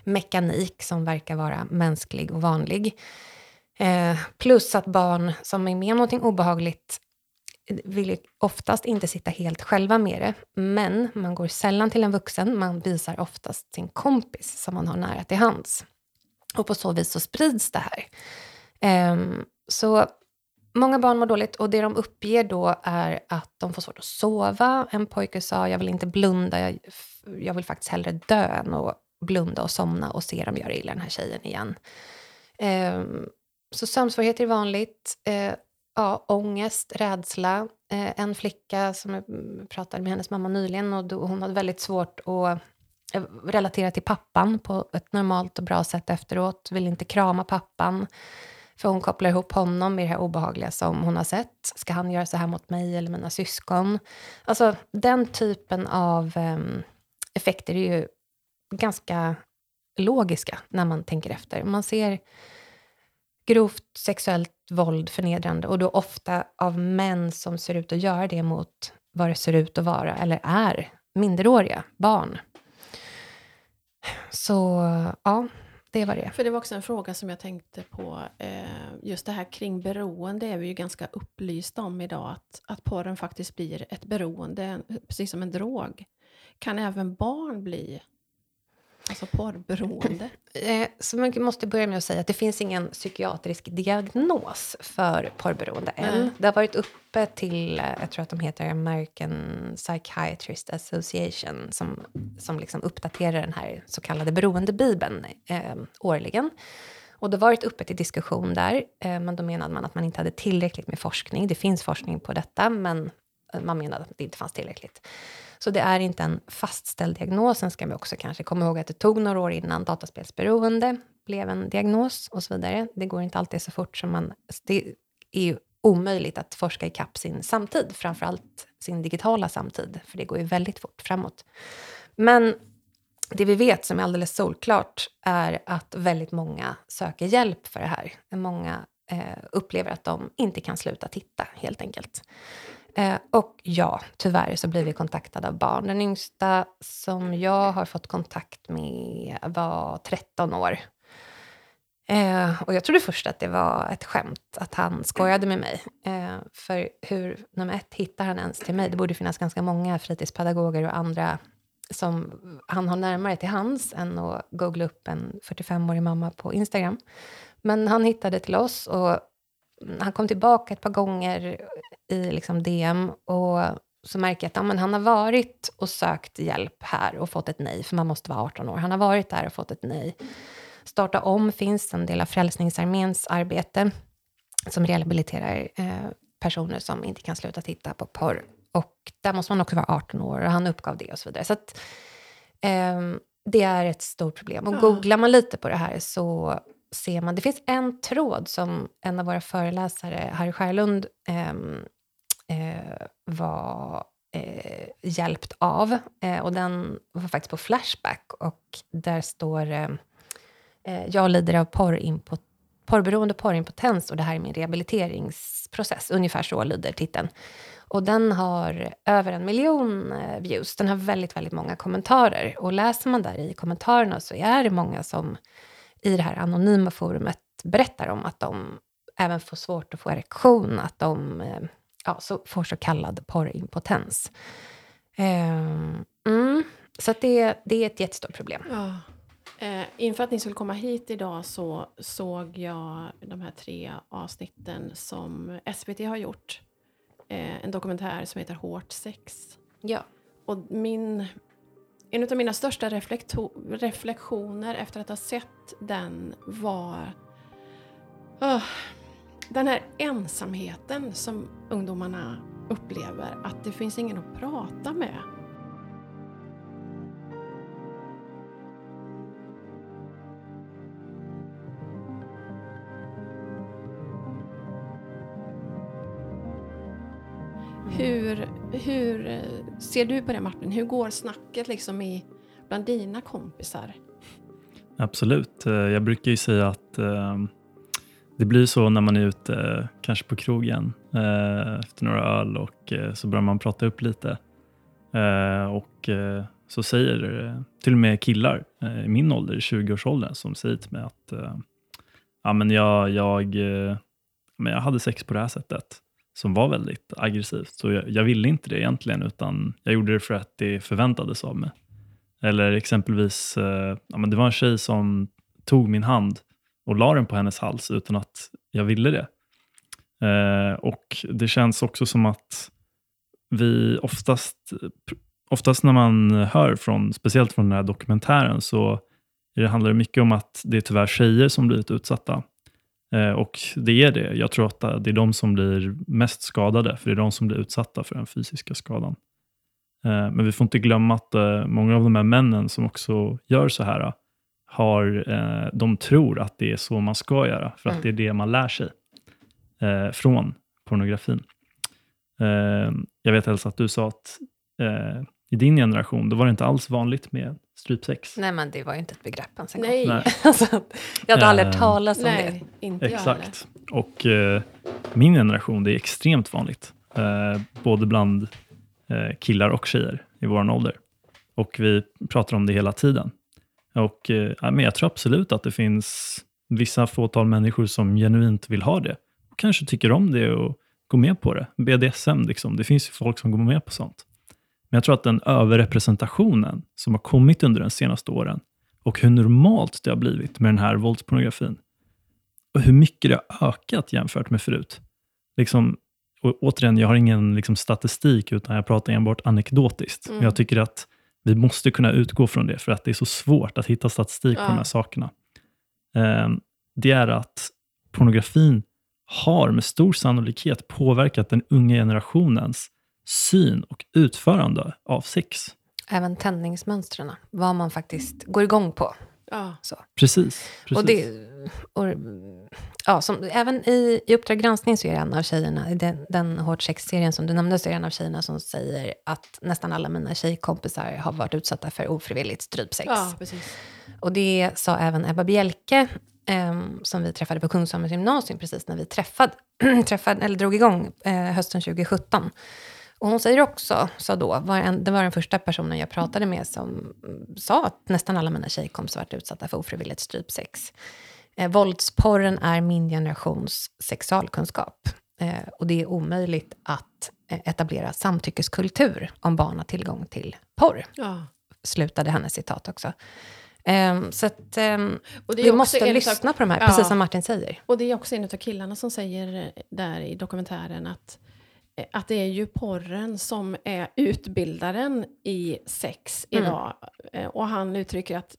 mekanik som verkar vara mänsklig och vanlig. Eh, plus att barn som är med om någonting obehagligt vill oftast inte sitta helt själva med det, men man går sällan till en vuxen. Man visar oftast sin kompis som man har nära till hands. Och på så vis så sprids det här. Eh, så många barn mår dåligt och det de uppger då är att de får svårt att sova. En pojke sa, jag vill inte blunda, jag, jag vill faktiskt hellre dö än att blunda och somna och se dem göra illa den här tjejen igen. Eh, så sömnsvårigheter är vanligt. Eh, ja, ångest, rädsla. Eh, en flicka som jag pratade med hennes mamma nyligen och då, hon hade väldigt svårt att eh, relatera till pappan på ett normalt och bra sätt efteråt. Vill inte krama pappan. För hon kopplar ihop honom med det här obehagliga som hon har sett. Ska han göra så här mot mig eller mina syskon? Alltså den typen av eh, effekter är ju ganska logiska när man tänker efter. Man ser grovt sexuellt våld, förnedrande och då ofta av män som ser ut att göra det mot vad det ser ut att vara, eller är, minderåriga barn. Så ja, det var det. För det var också en fråga som jag tänkte på. Eh, just det här kring beroende är vi ju ganska upplysta om idag. Att, att porren faktiskt blir ett beroende, precis som en drog. Kan även barn bli Alltså porrberoende? [LAUGHS] Eh, så man måste börja med att säga att det finns ingen psykiatrisk diagnos för porrberoende än. Mm. Det har varit uppe till, eh, jag tror att de heter American Psychiatrist Association som, som liksom uppdaterar den här så kallade beroendebibeln eh, årligen. Och det har varit uppe till diskussion där, eh, men då menade man att man inte hade tillräckligt med forskning. Det finns forskning på detta, men man menade att det inte fanns tillräckligt. Så det är inte en fastställd diagnos. Sen ska vi också kanske komma ihåg att det tog några år innan dataspelsberoende blev en diagnos och så vidare. Det går inte alltid så fort som man... Det är ju omöjligt att forska i kapp sin samtid, framför allt sin digitala samtid, för det går ju väldigt fort framåt. Men det vi vet som är alldeles solklart är att väldigt många söker hjälp för det här. Många eh, upplever att de inte kan sluta titta, helt enkelt. Eh, och ja, tyvärr så blir vi kontaktade av barn. Den yngsta som jag har fått kontakt med var 13 år. Eh, och jag trodde först att det var ett skämt, att han skojade med mig. Eh, för hur, nummer ett, hittar han ens till mig? Det borde finnas ganska många fritidspedagoger och andra som han har närmare till hands än att googla upp en 45-årig mamma på Instagram. Men han hittade till oss och han kom tillbaka ett par gånger i liksom DM och så märker jag att ja, men han har varit och sökt hjälp här och fått ett nej, för man måste vara 18 år. Han har varit där och fått ett nej. Starta om finns en del av Frälsningsarméns arbete som rehabiliterar eh, personer som inte kan sluta titta på porr. Och där måste man också vara 18 år och han uppgav det och så vidare. Så att, eh, det är ett stort problem. Och googlar man lite på det här så ser man... Det finns en tråd som en av våra föreläsare, Harry Skärlund, eh, eh, var eh, hjälpt av. Eh, och den var faktiskt på Flashback och där står eh, eh, jag lider av porrimpo- porrberoende porrimpotens och det här är min rehabiliteringsprocess. Ungefär så lyder titeln. Och den har över en miljon eh, views. Den har väldigt, väldigt många kommentarer. Och läser man där i kommentarerna så är det många som i det här anonyma forumet berättar om att de även får svårt att få erektion, att de eh, ja, så får så kallad porrimpotens. Um, mm, så det, det är ett jättestort problem. Ja. Eh, inför att ni skulle komma hit idag så såg jag de här tre avsnitten som SVT har gjort. Eh, en dokumentär som heter Hårt sex. Ja. Och min, en av mina största reflektioner efter att ha sett den var uh, den här ensamheten som ungdomarna upplever. Att det finns ingen att prata med. Hur, hur ser du på det Martin? Hur går snacket liksom i, bland dina kompisar? Absolut. Eh, jag brukar ju säga att eh, det blir så när man är ute, eh, kanske på krogen, eh, efter några öl och eh, så börjar man prata upp lite. Och så säger till och med killar i min ålder, 20-årsåldern, som säger till mig att ja, men jag, jag, men jag hade sex på det här sättet som var väldigt aggressivt. Så jag, jag, ville inte det egentligen, utan jag gjorde det för att det förväntades av mig. Eller exempelvis, eh, ja, men det var en tjej som tog min hand och la den på hennes hals utan att jag ville det. Eh, och Det känns också som att vi oftast, oftast när man hör, från, speciellt från den här dokumentären, så det handlar det mycket om att det är tyvärr tjejer som blivit utsatta. Eh, och det är det. Jag tror att det är de som blir mest skadade, för det är de som blir utsatta för den fysiska skadan. Eh, men vi får inte glömma att eh, många av de här männen som också gör så här, har, de tror att det är så man ska göra, för att mm. det är det man lär sig från pornografin. Jag vet Elsa att du sa att i din generation, då var det inte alls vanligt med strypsex. Nej, men det var ju inte ett begrepp ens en Nej. Nej. [LAUGHS] alltså, jag hade aldrig hört eh, talas om Nej, det. Inte Exakt. Och eh, min generation, det är extremt vanligt. Eh, både bland eh, killar och tjejer i vår ålder. Och vi pratar om det hela tiden. Och eh, men Jag tror absolut att det finns vissa fåtal människor som genuint vill ha det. Och kanske tycker om det och går med på det. BDSM, liksom. det finns ju folk som går med på sånt. Men jag tror att den överrepresentationen som har kommit under de senaste åren och hur normalt det har blivit med den här våldspornografin och hur mycket det har ökat jämfört med förut. Liksom, och återigen, jag har ingen liksom, statistik utan jag pratar enbart anekdotiskt. Mm. Men jag tycker att vi måste kunna utgå från det för att det är så svårt att hitta statistik ja. på de här sakerna. Um, det är att pornografin har med stor sannolikhet påverkat den unga generationens syn och utförande av sex. Även tändningsmönstren, vad man faktiskt går igång på. Ja. Så. Precis. precis. Och det, och, ja, som, även i, i Uppdrag granskning så är det en av tjejerna, i den, den Hårt sex-serien som du nämnde, så är det en av tjejerna som säger att nästan alla mina tjejkompisar har varit utsatta för ofrivilligt strypsex. Ja, precis. Och det sa även Ebba Bjelke, eh, som vi träffade på Kungsholmens gymnasium precis när vi träffade, [CLEARS THROAT] träffade eller drog igång eh, hösten 2017. Och hon säger också, sa då, var en, det var den första personen jag pratade med som sa att nästan alla mina tjejkompisar varit utsatta för ofrivilligt strypsex. Eh, våldsporren är min generations sexualkunskap. Eh, och det är omöjligt att eh, etablera samtyckeskultur om barn har tillgång till porr. Ja. Slutade hennes citat också. Um, så att, um, vi måste lyssna av, på de här, ja. precis som Martin säger. Och det är också en av killarna som säger där i dokumentären att att det är ju porren som är utbildaren i sex mm. idag. Eh, och han uttrycker att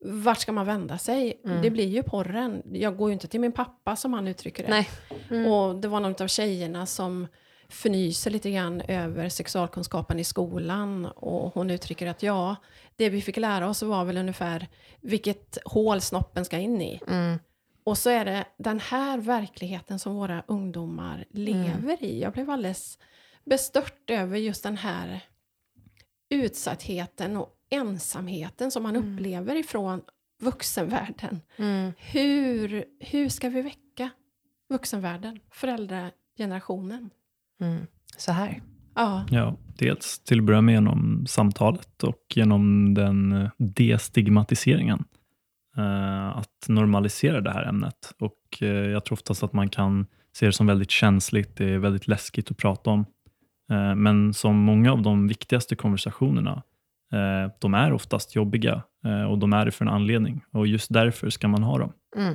vart ska man vända sig? Mm. Det blir ju porren. Jag går ju inte till min pappa som han uttrycker det. Mm. Och det var någon av tjejerna som fnyser lite grann över sexualkunskapen i skolan. Och hon uttrycker att ja, det vi fick lära oss var väl ungefär vilket hål snoppen ska in i. Och så är det den här verkligheten som våra ungdomar lever mm. i. Jag blev alldeles bestört över just den här utsattheten och ensamheten som man mm. upplever ifrån vuxenvärlden. Mm. Hur, hur ska vi väcka vuxenvärlden, föräldragenerationen? Mm. Så här. Ja, Ja, dels till att börja med genom samtalet och genom den eh, destigmatiseringen. Eh, att normalisera det här ämnet. Och eh, Jag tror oftast att man kan se det som väldigt känsligt, det är väldigt läskigt att prata om. Eh, men som många av de viktigaste konversationerna, de är oftast jobbiga och de är det för en anledning. Och just därför ska man ha dem. Mm.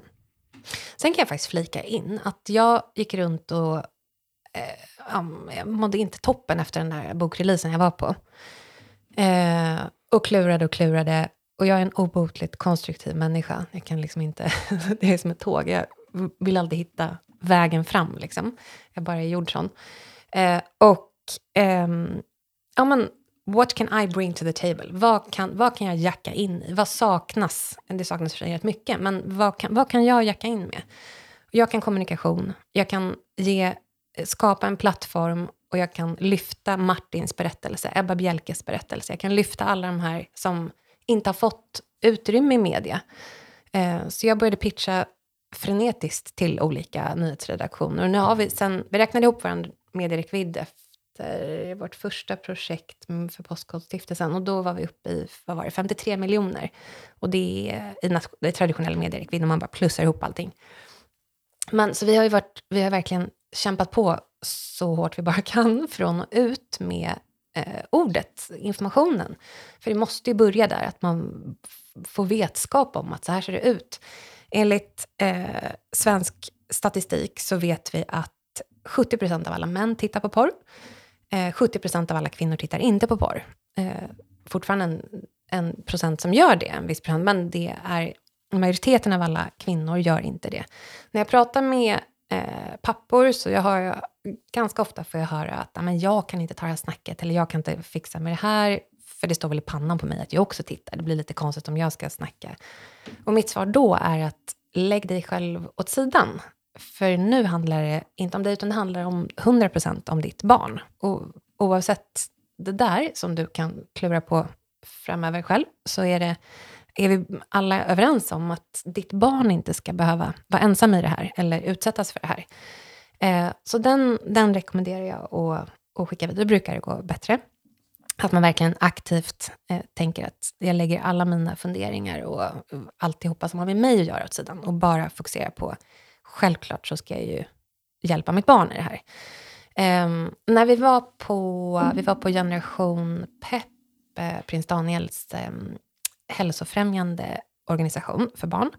Sen kan jag faktiskt flika in att jag gick runt och eh, jag mådde inte toppen efter den där bokreleasen jag var på. Eh, och klurade och klurade. Och jag är en obotligt konstruktiv människa. Jag kan liksom inte, [LAUGHS] det är som ett tåg. Jag vill alltid hitta vägen fram. Liksom. Jag bara är gjord sån. Eh, och eh, ja, men, what can I bring to the table? Vad kan, vad kan jag jacka in i? Vad saknas? Det saknas för sig rätt mycket, men vad kan, vad kan jag jacka in med? Jag kan kommunikation, jag kan ge, eh, skapa en plattform och jag kan lyfta Martins berättelse, Ebba Bjelkes berättelse. Jag kan lyfta alla de här som inte har fått utrymme i media. Eh, så jag började pitcha frenetiskt till olika nyhetsredaktioner. Och nu har vi sen, vi räknade ihop vår medierekvidd efter vårt första projekt för Postkodstiftelsen och då var vi uppe i vad var det, 53 miljoner. Och det är i det är traditionell medierekvidd, om man bara plussar ihop allting. Men så vi har ju varit, vi har verkligen kämpat på så hårt vi bara kan från och ut med eh, ordet, informationen. För det måste ju börja där, att man får vetskap om att så här ser det ut. Enligt eh, svensk statistik så vet vi att 70 procent av alla män tittar på porr. Eh, 70 procent av alla kvinnor tittar inte på porr. Eh, fortfarande en, en procent som gör det, en viss procent, men det är majoriteten av alla kvinnor gör inte det. När jag pratar med eh, pappor så jag har ganska ofta får jag höra att men jag kan inte ta det här snacket eller jag kan inte fixa med det här för det står väl i pannan på mig att jag också tittar. Det blir lite konstigt om jag ska snacka. Och mitt svar då är att lägg dig själv åt sidan. För nu handlar det inte om dig, utan det handlar om 100% om ditt barn. Och oavsett det där, som du kan klura på framöver själv, så är, det, är vi alla överens om att ditt barn inte ska behöva vara ensam i det här, eller utsättas för det här. Eh, så den, den rekommenderar jag att, att skicka vidare. Då brukar det gå bättre. Att man verkligen aktivt eh, tänker att jag lägger alla mina funderingar och alltihopa som har med mig att göra åt sidan och bara fokuserar på, självklart så ska jag ju hjälpa mitt barn i det här. Eh, när vi var på, vi var på Generation Pep, eh, prins Daniels eh, hälsofrämjande organisation för barn,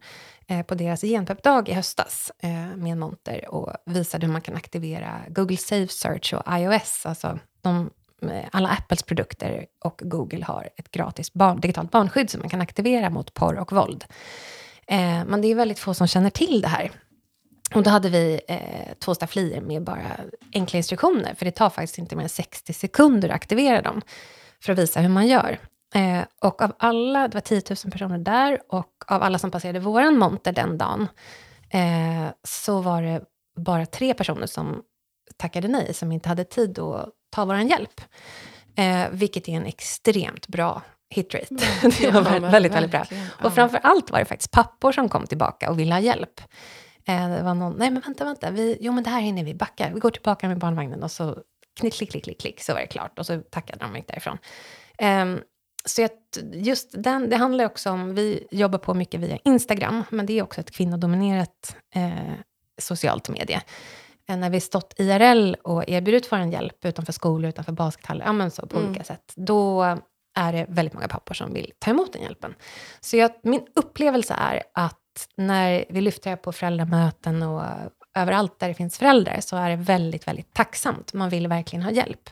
eh, på deras genpepdag i höstas eh, med en monter och visade hur man kan aktivera Google Safe Search och iOS, alltså de eh, alla Apples produkter och Google har ett gratis barn, digitalt barnskydd som man kan aktivera mot porr och våld. Eh, men det är väldigt få som känner till det här. Och då hade vi eh, två stafflier med bara enkla instruktioner, för det tar faktiskt inte mer än 60 sekunder att aktivera dem, för att visa hur man gör. Eh, och av alla, det var 10 000 personer där, och av alla som passerade våran monter den dagen, eh, så var det bara tre personer som tackade nej, som inte hade tid att ta vår hjälp. Eh, vilket är en extremt bra hitrate. [LAUGHS] det var väldigt, väldigt, väldigt bra. Ja. Och framför allt var det faktiskt pappor som kom tillbaka och ville ha hjälp. Eh, det var någon, nej men vänta, vänta, vi, jo men det här hinner vi, backa, vi går tillbaka med barnvagnen och så knick, klick, klick, klick, klick, så var det klart. Och så tackade de gick därifrån. Ehm, så just den, det handlar också om, vi jobbar på mycket via Instagram, men det är också ett kvinnodominerat eh, socialt medie. Eh, när vi stått IRL och erbjudit vår hjälp utanför skolor, utanför baskethallar, ja men så på Mm. olika sätt, då är det väldigt många pappor som vill ta emot den hjälpen. Så jag, min upplevelse är att när vi lyfter det på föräldramöten och överallt där det finns föräldrar så är det väldigt, väldigt tacksamt. Man vill verkligen ha hjälp.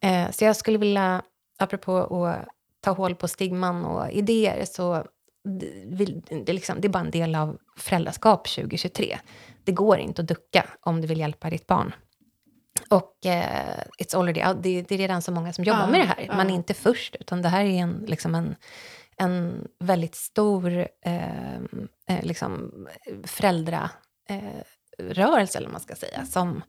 Eh, så jag skulle vilja, apropå att ta hål på stigman och idéer, så det, liksom, det är bara en del av föräldraskap 2023. Det går inte att ducka om du vill hjälpa ditt barn. Och eh, it's already out. Det, det är redan så många som jobbar Ja, med det här. ja. Man är inte först, utan det här är en, liksom en, en väldigt stor eh, eh, liksom, föräldrarörelse, eh, rörelse, eller vad man ska säga. Som,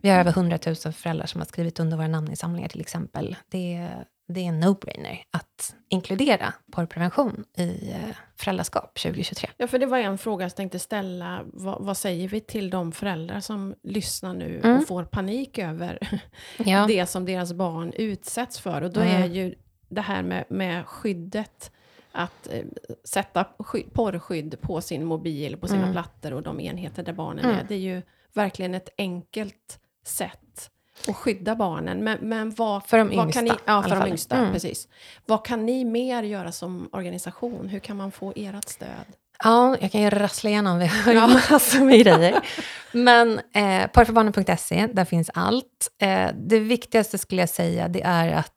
vi har över 100 000 föräldrar som har skrivit under våra namninsamlingar till exempel. Det är det är en no-brainer att inkludera porrprevention i eh, föräldraskap 2023. Ja, för det var en fråga jag tänkte ställa. Vad, vad säger vi till de föräldrar som lyssnar nu Mm. och får panik över [LAUGHS] Ja. det som deras barn utsätts för? Och då Mm. är ju det här med, med skyddet, att eh, sätta sky, porrskydd på sin mobil, på sina Mm. plattor och de enheter där barnen Mm. är. Det är ju verkligen ett enkelt sätt att skydda barnen. Men, men vad, För de vad kan ni, yngsta, Ja, för de yngsta. Mm. Precis. Vad kan ni mer göra som organisation? Hur kan man få ert stöd? Ja, jag kan ju rassla igenom, vi har ju massor med grejer. Men eh, porrförbarnen.se, där finns allt. Eh, det viktigaste skulle jag säga, det är att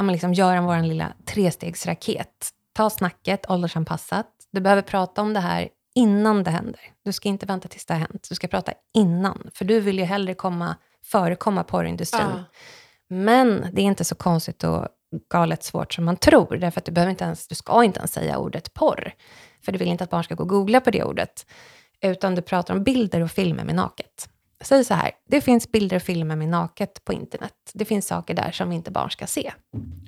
eh, liksom göra vår lilla trestegsraket. Ta snacket, åldersanpassat. Du behöver prata om det här innan det händer. Du ska inte vänta tills det har hänt. Du ska prata innan, för du vill ju hellre komma, förekomma porrindustrin. Ja. Men det är inte så konstigt och galet svårt som man tror. Därför att du, behöver inte ens, du ska inte ens säga ordet porr. För du vill inte att barn ska gå och googla på det ordet. Utan du pratar om bilder och filmer med naket. Säg så här, det finns bilder och filmer med naket på internet. Det finns saker där som inte barn ska se.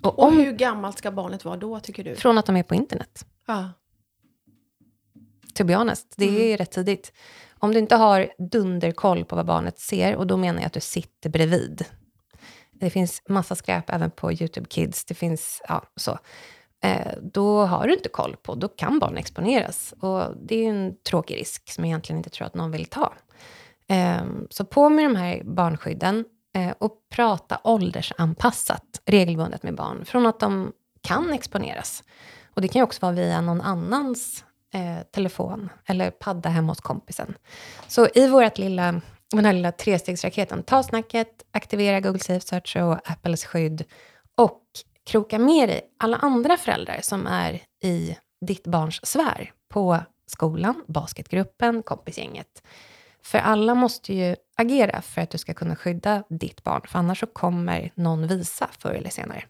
Och Och om, hur gammalt ska barnet vara då, tycker du? från att de är på internet. Ja. To be honest, det Mm. är rätt tidigt. Om du inte har dunderkoll på vad barnet ser, och då menar jag att du sitter bredvid. Det finns massa skräp även på YouTube Kids. Det finns, ja, så. Eh, då har du inte koll på, då kan barn exponeras. Och det är en tråkig risk som jag egentligen inte tror att någon vill ta. Eh, så på med de här barnskydden eh, och prata åldersanpassat regelbundet med barn. Från att de kan exponeras. Och det kan ju också vara via någon annans eh, telefon eller padda hemma hos kompisen. Så i vårt lilla, den här lilla trestegsraketen, ta snacket, aktivera Google Safe Search och Apples skydd och kroka med dig alla andra föräldrar som är i ditt barns sfär på skolan, basketgruppen, kompisgänget. För alla måste ju agera för att du ska kunna skydda ditt barn, för annars så kommer någon visa förr eller senare.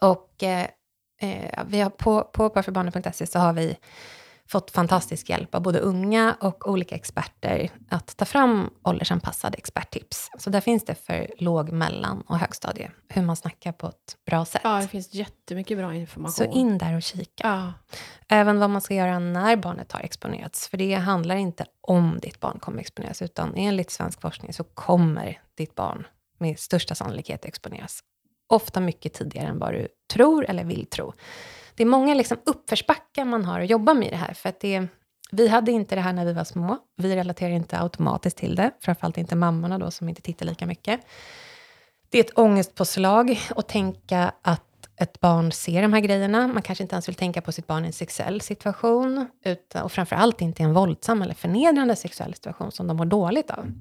Och eh, eh, vi har på, på barnförbarnen.se så har vi fått fantastisk hjälp av både unga och olika experter att ta fram åldersanpassade experttips. Så där finns det för låg, mellan och högstadie, hur man snackar på ett bra sätt. ja, det finns jättemycket bra information. Så in där och kika. Ja. Även vad man ska göra när barnet har exponerats. För det handlar inte om ditt barn kommer exponeras, utan enligt svensk forskning så kommer ditt barn med största sannolikhet exponeras. Ofta mycket tidigare än vad du tror eller vill tro. Det är många liksom uppförsbackar man har att jobba med i det här. För att det, vi hade inte det här när vi var små. Vi relaterar inte automatiskt till det. Framförallt inte mammorna då som inte tittar lika mycket. Det är ett ångestpåslag att tänka att ett barn ser de här grejerna. Man kanske inte ens vill tänka på sitt barn i en sexuell situation. Utan, och framförallt inte i en våldsam eller förnedrande sexuell situation som de mår dåligt av.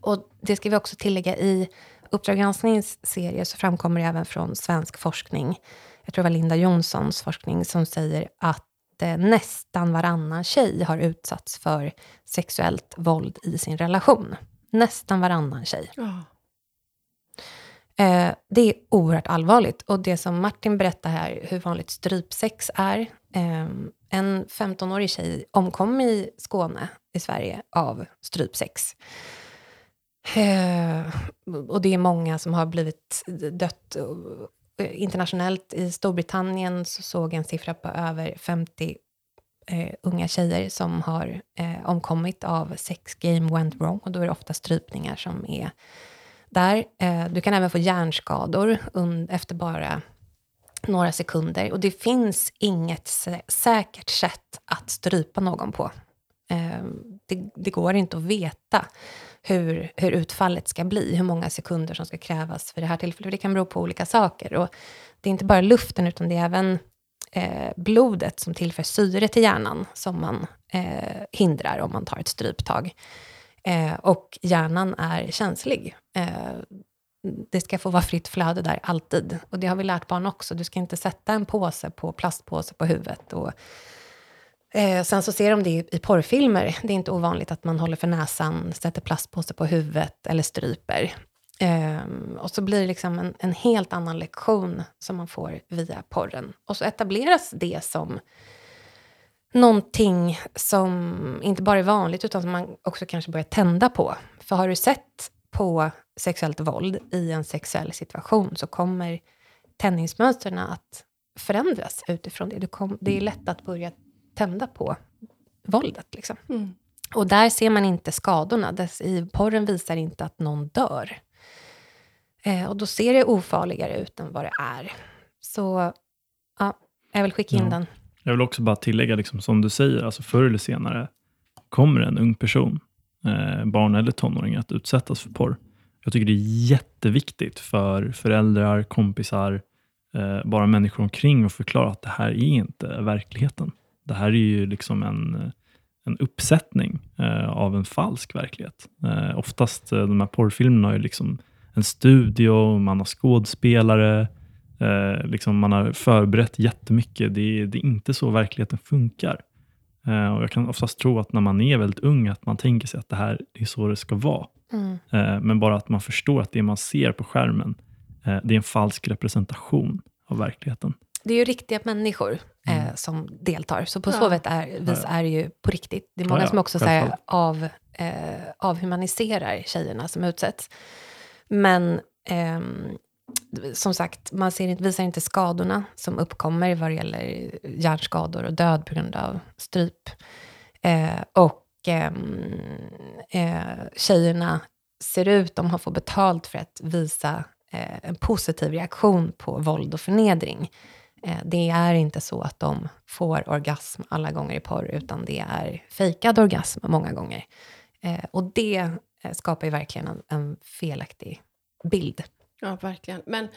Och det ska vi också tillägga i Uppdrag gransknings serie så framkommer det även från svensk forskning. Jag tror det var Linda Jonssons forskning som säger att eh, nästan varannan tjej har utsatts för sexuellt våld i sin relation. Nästan varannan tjej. Ja. Eh, det är oerhört allvarligt. Och det som Martin berättar här, hur vanligt strypsex är. Eh, en 15-årig tjej omkom i Skåne i Sverige av strypsex. Eh, och det är många som har blivit dött eh, internationellt. I Storbritannien så såg jag en siffra på över 50 eh, unga tjejer som har eh, omkommit av sex game went wrong. Och då är det ofta strypningar som är där. Eh, du kan även få hjärnskador efter bara några sekunder. Och det finns inget sä- säkert sätt att strypa någon på. Eh, det, det går inte att veta hur, hur utfallet ska bli, hur många sekunder som ska krävas för det här tillfället. För det kan bero på olika saker. Och det är inte bara luften, utan det är även eh, blodet som tillför syre till hjärnan som man eh, hindrar om man tar ett stryptag. Eh, och hjärnan är känslig. Eh, det ska få vara fritt flöde där, alltid. Och det har vi lärt barn också. Du ska inte sätta en påse på plastpåse på huvudet. Och, eh, sen så ser de det i, porrfilmer. Det är inte ovanligt att man håller för näsan, sätter plastpåse på huvudet eller stryper. Eh, och så blir det liksom en, en helt annan lektion som man får via porren. Och så etableras det som någonting som inte bara är vanligt, utan som man också kanske börjar tända på. För har du sett på sexuellt våld i en sexuell situation så kommer tändningsmönstren att förändras utifrån det. Du kom, det är lätt att börja tända på våldet. Liksom. Mm. Och där ser man inte skadorna. Dess, i, porren visar inte att någon dör. Eh, och då ser det ofarligare ut än vad det är. Så ja, jag vill skicka in Ja. den. Jag vill också bara tillägga, liksom, som du säger, alltså förr eller senare kommer en ung person, eh, barn eller tonåring, att utsättas för porr. Jag tycker det är jätteviktigt för föräldrar, kompisar, eh, bara människor omkring att förklara att det här är inte verkligheten. Det här är ju liksom en, en uppsättning eh, av en falsk verklighet. Eh, oftast eh, de här porrfilmerna har ju liksom en studio, man har skådespelare, Eh, liksom man har förberett jättemycket. Det är, det är inte så verkligheten funkar. Eh, och jag kan oftast tro att när man är väldigt ung, att man tänker sig att det här är så det ska vara. Mm. Eh, men bara att man förstår att det man ser på skärmen, det är en falsk representation av verkligheten. Det är ju riktiga människor eh, Mm. som deltar. Så på Ja. så vet är, vis är det ju på riktigt. Det är många Ja, ja, som också så här, av, eh, avhumaniserar tjejerna som utsätts. Men ehm, som sagt, man ser, inte- visar inte skadorna som uppkommer vad det gäller hjärnskador och död på grund av stryp. Eh, och ehm, eh, tjejerna ser ut, de har fått betalt för att visa eh, en positiv reaktion på våld och förnedring. Eh, det är inte så att de får orgasm alla gånger i porr, utan det är fejkad orgasm många gånger. Eh, och det eh, skapar ju verkligen en, en felaktig bild. Ja, verkligen. Men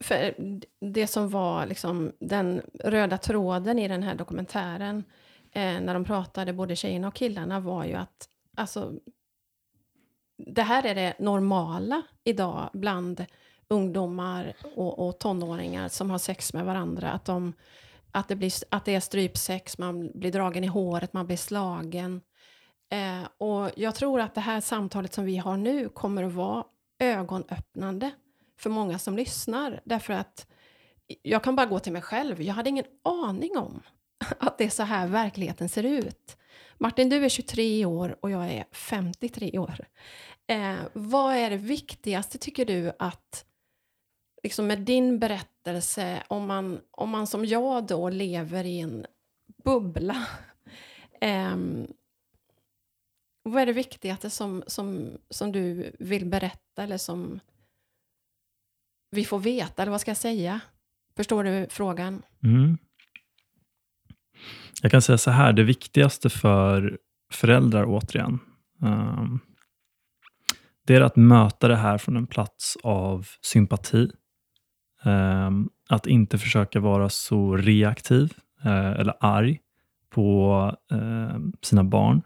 för det som var liksom den röda tråden i den här dokumentären, eh, när de pratade, både tjejerna och killarna, var ju att alltså, det här är det normala idag bland ungdomar och, och tonåringar som har sex med varandra. Att, de, att, det blir, att det är strypsex, man blir dragen i håret, man blir slagen. Eh, och jag tror att det här samtalet som vi har nu kommer att vara ögonöppnande för många som lyssnar. Därför att jag kan bara gå till mig själv. Jag hade ingen aning om [LAUGHS] att det är så här verkligheten ser ut. Martin, du är 23 år och jag är 53 år. Eh, vad är det viktigaste, tycker du, att liksom med din berättelse, om man, om man som jag då lever i en bubbla, um, [LAUGHS] vad är det viktigaste som, som, som du vill berätta eller som vi får veta, eller vad ska jag säga? Förstår du frågan? Mm. Jag kan säga så här, det viktigaste för föräldrar återigen, um, det är att möta det här från en plats av sympati. Ehm, att inte försöka vara så reaktiv eh, eller arg på ehm, sina barn.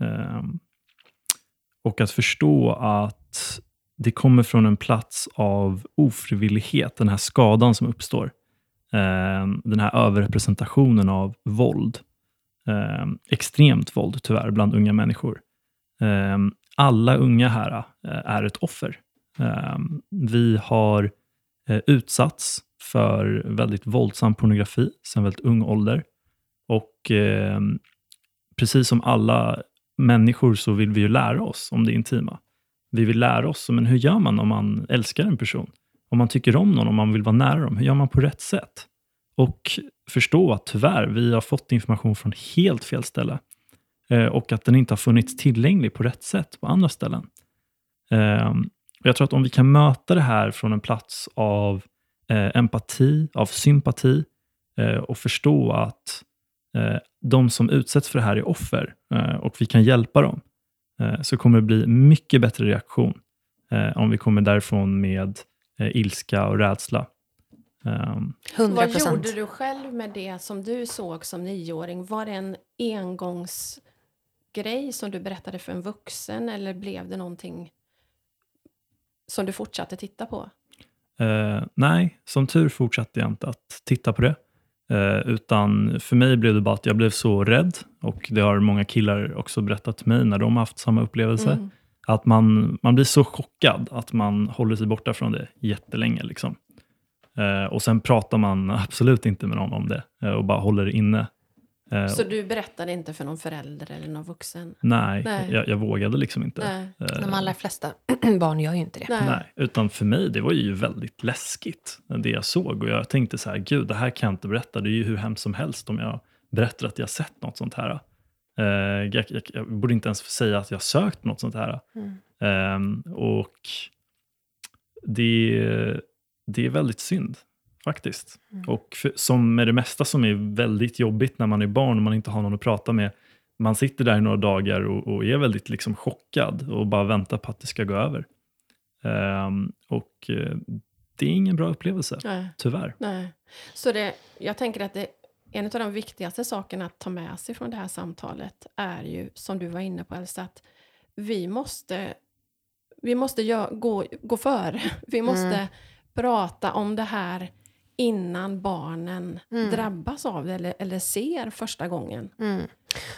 Ehm, och att förstå att det kommer från en plats av ofrivillighet, den här skadan som uppstår. Den här överrepresentationen av våld. Extremt våld tyvärr bland unga människor. Alla unga här eh, är ett offer. Vi har Eh, utsatts för väldigt våldsam pornografi sedan väldigt ung ålder. Och eh, precis som alla människor så vill vi ju lära oss om det intima. Vi vill lära oss, men hur gör man om man älskar en person? Om man tycker om någon, om man vill vara nära dem, hur gör man på rätt sätt? Och förstå att tyvärr, vi har fått information från helt fel ställe. Eh, och att den inte har funnits tillgänglig på rätt sätt på andra ställen. Eh, och jag tror att om vi kan möta det här från en plats av eh, empati, av sympati eh, och förstå att eh, de som utsätts för det här är offer eh, och vi kan hjälpa dem, eh, så kommer det bli mycket bättre reaktion eh, om vi kommer därifrån med eh, ilska och rädsla. Um, 100 Vad procent. gjorde du själv med det som du såg som nioåring? Var det en engångsgrej som du berättade för en vuxen eller blev det någonting som du fortsatte titta på? Eh, nej, som tur fortsatte jag inte att titta på det. Eh, utan för mig blev det bara att jag blev så rädd och det har många killar också berättat till mig när de har haft samma upplevelse. Mm. Att man, man blir så chockad att man håller sig borta från det jättelänge. Liksom. Eh, och sen pratar man [LAUGHS] absolut inte med någon om det och bara håller det inne. Eh, Så du berättade inte för någon förälder eller någon vuxen? nej, Nej. Jag, jag vågade liksom inte. Nej. Eh, De allra flesta [CLEARS THROAT] barn gör ju inte det. Nej. Nej, utan för mig det var ju väldigt läskigt det jag såg och jag tänkte så här, gud det här kan jag inte berätta, det är ju hur hemskt som helst om jag berättar att jag sett något sånt här. Eh, jag, jag, jag borde inte ens säga att jag sökt något sånt här. Mm. Ehm, och det, det är väldigt synd faktiskt. Mm. Och för, som med det mesta som är väldigt jobbigt när man är barn och man inte har någon att prata med, man sitter där i några dagar och, och är väldigt liksom chockad och bara väntar på att det ska gå över. Ehm, och eh, det är ingen bra upplevelse, Nej. tyvärr. Nej. Så det, jag tänker att det, en av de viktigaste sakerna att ta med sig från det här samtalet är ju, som du var inne på Elsa, att vi måste, vi måste gö- gå, gå före. [LAUGHS] Vi måste Mm. prata om det här innan barnen Mm. drabbas av det eller, eller ser första gången. Mm.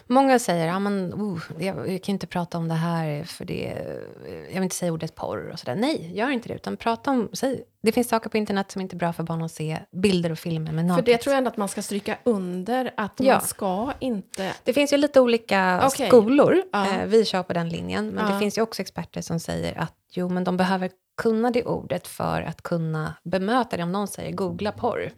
Många säger ja, men, oh, jag, jag kan inte prata om det här för det, jag vill inte säga ordet porr och sådär. Nej, gör inte det. Utan prata om, säg, det finns saker på internet som inte är bra för barn att se. Bilder och filmer med För det tror jag ändå att man ska stryka under, att Ja. man ska inte... Det finns ju lite olika Okej. skolor. Ja. Eh, vi kör på den linjen. Men Ja. det finns ju också experter som säger att jo, men de behöver kunna det ordet för att kunna bemöta det. Om någon säger googla porr.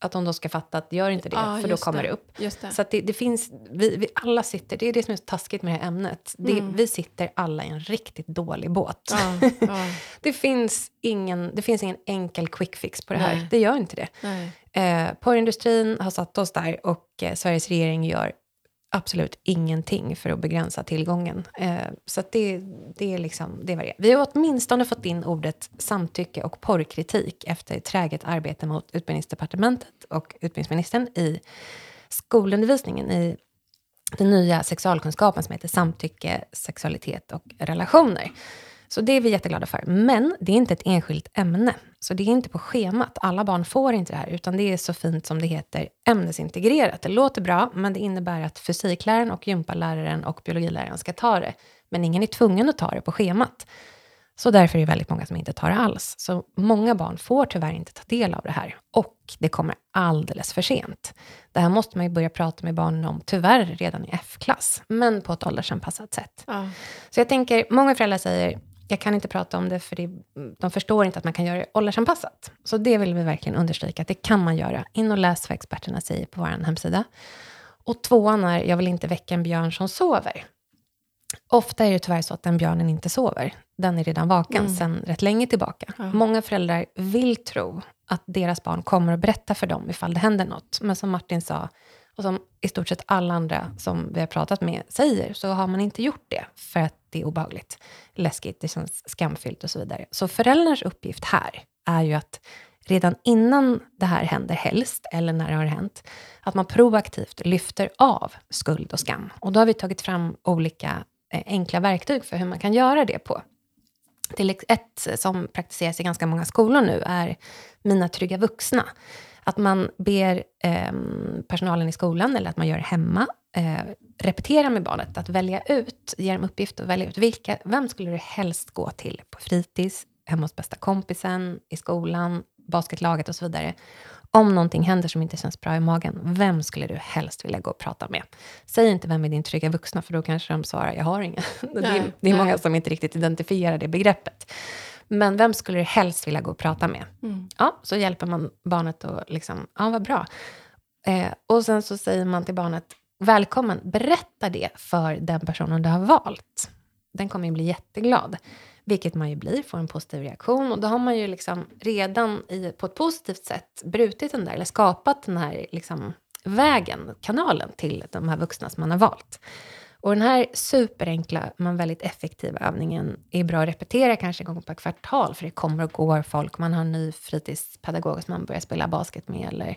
Att de då ska fatta att gör inte det, Ja, för då kommer det, upp. Just det. Så det, det finns, vi, vi alla sitter, det är det som är så taskigt med det här ämnet. Det, Mm. Vi sitter alla i en riktigt dålig båt. Ja, [LAUGHS] ja, Det, finns ingen, det finns ingen enkel quick fix på det här. Nej. Det gör inte det. Eh, porrindustrin har satt oss där och eh, Sveriges regering gör absolut ingenting för att begränsa tillgången. Eh, så att det, det, är liksom, det var det. Vi har åtminstone fått in ordet samtycke och porrkritik efter träget arbete mot utbildningsdepartementet och utbildningsministern i skolundervisningen i den nya sexualkunskapen som heter samtycke, sexualitet och relationer. Så det är vi jätteglada för. Men det är inte ett enskilt ämne. Så det är inte på schemat. Alla barn får inte det här, utan det är så fint som det heter ämnesintegrerat. Det låter bra, men det innebär att fysikläraren och gympaläraren och biologiläraren ska ta det. Men ingen är tvungen att ta det på schemat. Så därför är det väldigt många som inte tar det alls. Så många barn får tyvärr inte ta del av det här. Och det kommer alldeles för sent. Det här måste man ju börja prata med barnen om, tyvärr redan i F-klass. Men på ett åldersanpassat sätt. Ja. Så jag tänker, många föräldrar säger, jag kan inte prata om det för det, de förstår inte att man kan göra det åldersanpassat. Så det vill vi verkligen understryka, att det kan man göra. In och läs vad experterna säger på vår hemsida. Och tvåan är, jag vill inte väcka en björn som sover. Ofta är det tyvärr så att den björnen inte sover. Den är redan vaken Mm. sedan rätt länge tillbaka. Ja. Många föräldrar vill tro att deras barn kommer att berätta för dem ifall det händer något. Men som Martin sa, och som i stort sett alla andra som vi har pratat med säger, så har man inte gjort det för att det är obehagligt, läskigt, det känns skamfyllt och så vidare. Så föräldrarnas uppgift här är ju att redan innan det här händer helst, eller när det har hänt, att man proaktivt lyfter av skuld och skam. Och då har vi tagit fram olika eh, enkla verktyg för hur man kan göra det på. Till ett som praktiseras i ganska många skolor nu är Mina trygga vuxna. Att man ber eh, personalen i skolan, eller att man gör hemma, eh, repetera med barnet, att välja ut, ge dem uppgift att välja ut, vilka, vem skulle du helst gå till på fritids, hemma hos bästa kompisen, i skolan, basketlaget och så vidare. Om någonting händer som inte känns bra i magen, vem skulle du helst vilja gå och prata med? Säg inte vem är din trygga vuxna, för då kanske de svarar, jag har ingen. [LAUGHS] det, är, det är många som inte riktigt identifierar det begreppet. Men vem skulle du helst vilja gå och prata med? Mm. Ja, så hjälper man barnet att liksom, ja vad bra. Eh, och sen så säger man till barnet, välkommen, berätta det för den personen du har valt. Den kommer ju bli jätteglad. Vilket man ju blir, får en positiv reaktion. Och då har man ju liksom redan i, på ett positivt sätt brutit den där, eller skapat den här liksom, vägen, kanalen till de här vuxna som man har valt. Och den här superenkla men väldigt effektiva övningen är bra att repetera kanske en gång per kvartal, för det kommer och går folk. Man har en ny fritidspedagog som man börjar spela basket med eller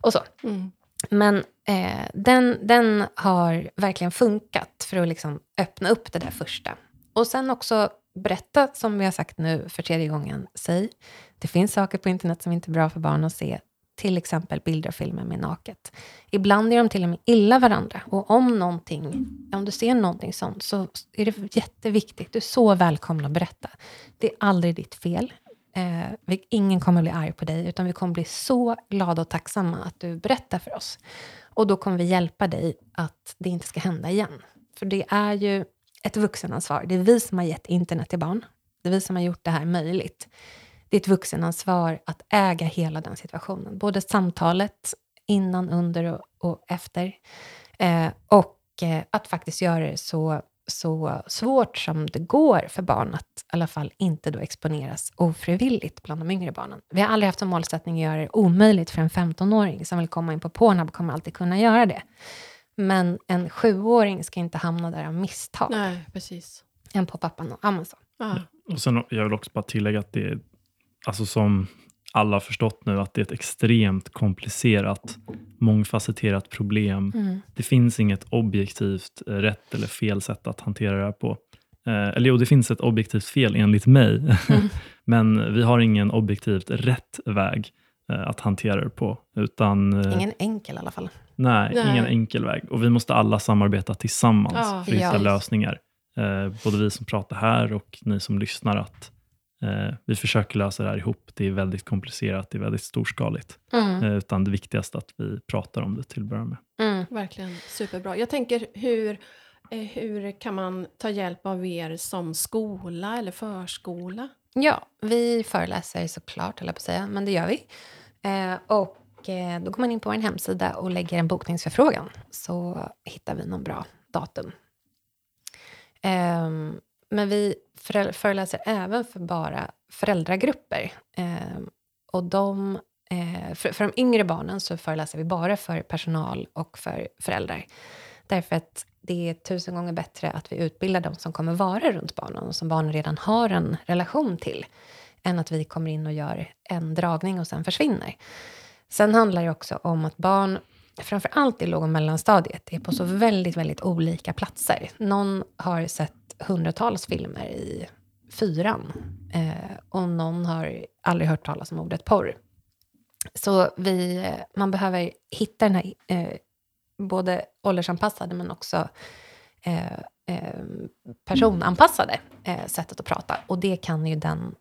och så. Mm. Men eh, den, den har verkligen funkat för att liksom öppna upp det där första. Och sen också berätta, som vi har sagt nu för tredje gången, säg, det finns saker på internet som inte är bra för barn att se, till exempel bilder och filmer med naket. Ibland är de till och med illa varandra. Och om någonting, om du ser någonting sånt så är det jätteviktigt. Du är så välkommen att berätta. Det är aldrig ditt fel. Eh, vi, ingen kommer bli arg på dig, utan vi kommer bli så glada och tacksamma att du berättar för oss. Och då kommer vi hjälpa dig att det inte ska hända igen. För det är ju ett vuxenansvar. Det är vi som har gett internet till barn. Det är vi som har gjort det här möjligt. Det är ett vuxenansvar att äga hela den situationen. Både samtalet innan, under och, och efter. Eh, och eh, att faktiskt göra det så, så svårt som det går för barn att i alla fall inte då exponeras ofrivilligt bland de yngre barnen. Vi har aldrig haft som målsättning att göra det omöjligt för en 15-åring som vill komma in på Pornhub kommer alltid kunna göra det. Men en sjuåring ska inte hamna där av misstag. Nej, precis. En pop-up Amazon. Ja. Och sen, jag vill också bara tillägga att det är, alltså som alla har förstått nu, att det är ett extremt komplicerat, mångfacetterat problem. Mm. Det finns inget objektivt eh, rätt eller fel sätt att hantera det här på. Eh, eller jo, det finns ett objektivt fel enligt mig, Mm. [LAUGHS] men vi har ingen objektivt rätt väg eh, att hantera det på. Utan, eh, Ingen enkel i alla fall. Nej, Nej. ingen enkel väg. Och vi måste alla samarbeta tillsammans Ja. för att hitta Ja. lösningar. Eh, både vi som pratar här och ni som lyssnar. att Vi försöker lösa det här ihop. Det är väldigt komplicerat, det är väldigt storskaligt. Mm. Eh, utan det viktigaste är att vi pratar om det till att börja med. Mm. Verkligen superbra. Jag tänker hur, eh, hur kan man ta hjälp av er som skola eller förskola? Ja, vi föreläser såklart, höll jag på att säga, men det gör vi. Eh, och eh, då går man in på vår hemsida och lägger en bokningsförfrågan, så hittar vi någon bra datum. Ehm, men vi föreläser även för bara föräldragrupper. Eh, och de, eh, för, för de yngre barnen så föreläser vi bara för personal och för föräldrar. Därför att det är tusen gånger bättre att vi utbildar de som kommer vara runt barnen och som barnen redan har en relation till än att vi kommer in och gör en dragning och sen försvinner. Sen handlar det också om att barn, framför allt i låg och mellanstadiet, är på så väldigt, väldigt olika platser. Någon har sett hundratals filmer i fyran eh, och någon har aldrig hört talas om ordet porr. Så vi, man behöver hitta den här eh, både åldersanpassade men också eh, eh, personanpassade eh, sättet att prata. Och det kan ju den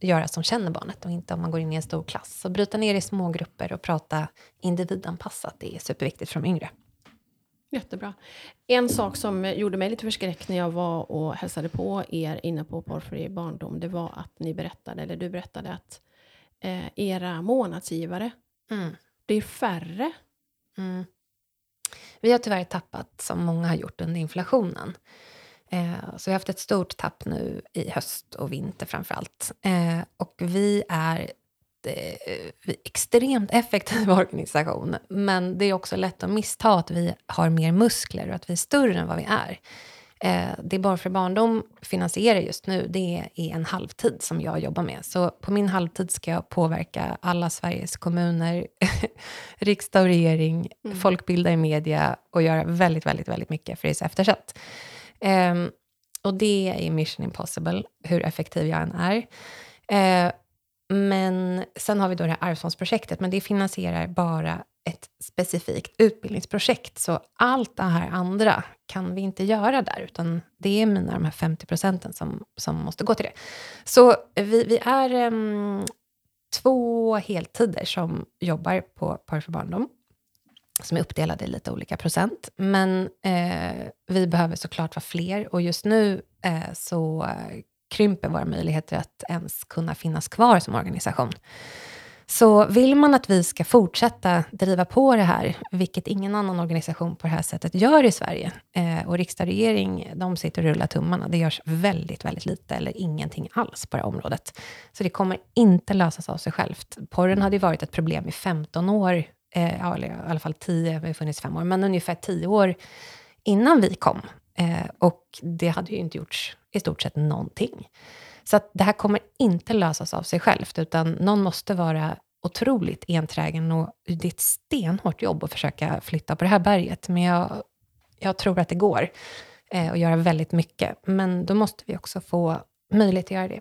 göra som känner barnet och inte om man går in i en stor klass. Så bryta ner i små grupper och prata individanpassat, det är superviktigt för de yngre. Jättebra. En sak som gjorde mig lite förskräckt när jag var och hälsade på er inne på Porrfri barndom, det var att ni berättade, eller du berättade att eh, era månadsgivare, det är färre. Mm. Vi har tyvärr tappat, som många har gjort under inflationen. Eh, så vi har haft ett stort tapp nu i höst och vinter framför allt. Eh, och vi är extremt effektiv [LAUGHS] organisation. Men det är också lätt att missta att vi har mer muskler och att vi är större än vad vi är. Eh, det Barn för barndom finansierar just nu, det är en halvtid som jag jobbar med. Så på min halvtid ska jag påverka alla Sveriges kommuner, [LAUGHS] riksdag och regering, Mm. folkbilda i media och göra väldigt, väldigt, väldigt mycket för det är så eftersatt. Ehm, och det är mission impossible, hur effektiv jag än är. Eh, men sen har vi då det här arvsfondsprojektet, men det finansierar bara ett specifikt utbildningsprojekt. Så allt det här andra kan vi inte göra där, utan det är mina de här 50 procenten som, som måste gå till det. Så vi, vi är um, två heltider som jobbar på Par för barndom, som är uppdelade i lite olika procent. Men eh, vi behöver såklart vara fler och just nu eh, så krymper våra möjligheter att ens kunna finnas kvar som organisation. Så vill man att vi ska fortsätta driva på det här, vilket ingen annan organisation på det här sättet gör i Sverige, eh, och riksdag och regering, de sitter och rullar tummarna. Det görs väldigt, väldigt lite eller ingenting alls på det här området. Så det kommer inte lösas av sig självt. Porren hade ju varit ett problem i 15 år, eh, ja, eller i alla fall 10, vi har funnits fem år, men ungefär 10 år innan vi kom. Eh, och det hade ju inte gjorts i stort sett någonting. Så att det här kommer inte lösas av sig självt, utan någon måste vara otroligt enträgen och det är ett stenhårt jobb att försöka flytta på det här berget. Men jag, jag tror att det går eh, att göra väldigt mycket. Men då måste vi också få möjlighet att göra det.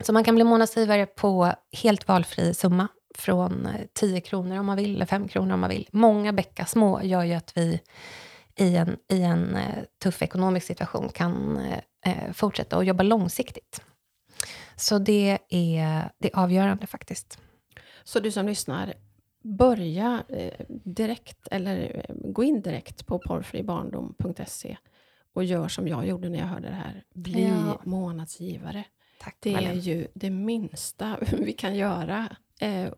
Så man kan bli månadsgivare på helt valfri summa från eh, 10 kronor om man vill, eller 5 kronor om man vill. Många bäckar små gör ju att vi i en, i en eh, tuff ekonomisk situation kan eh, eh, fortsätta att jobba långsiktigt. Så det är, det är avgörande faktiskt. Så du som lyssnar, börja direkt, eller gå in direkt på porrfribarndom.se och gör som jag gjorde när jag hörde det här. Bli Ja. månadsgivare. Tack, Det är Malin. ju det minsta [LAUGHS] vi kan göra.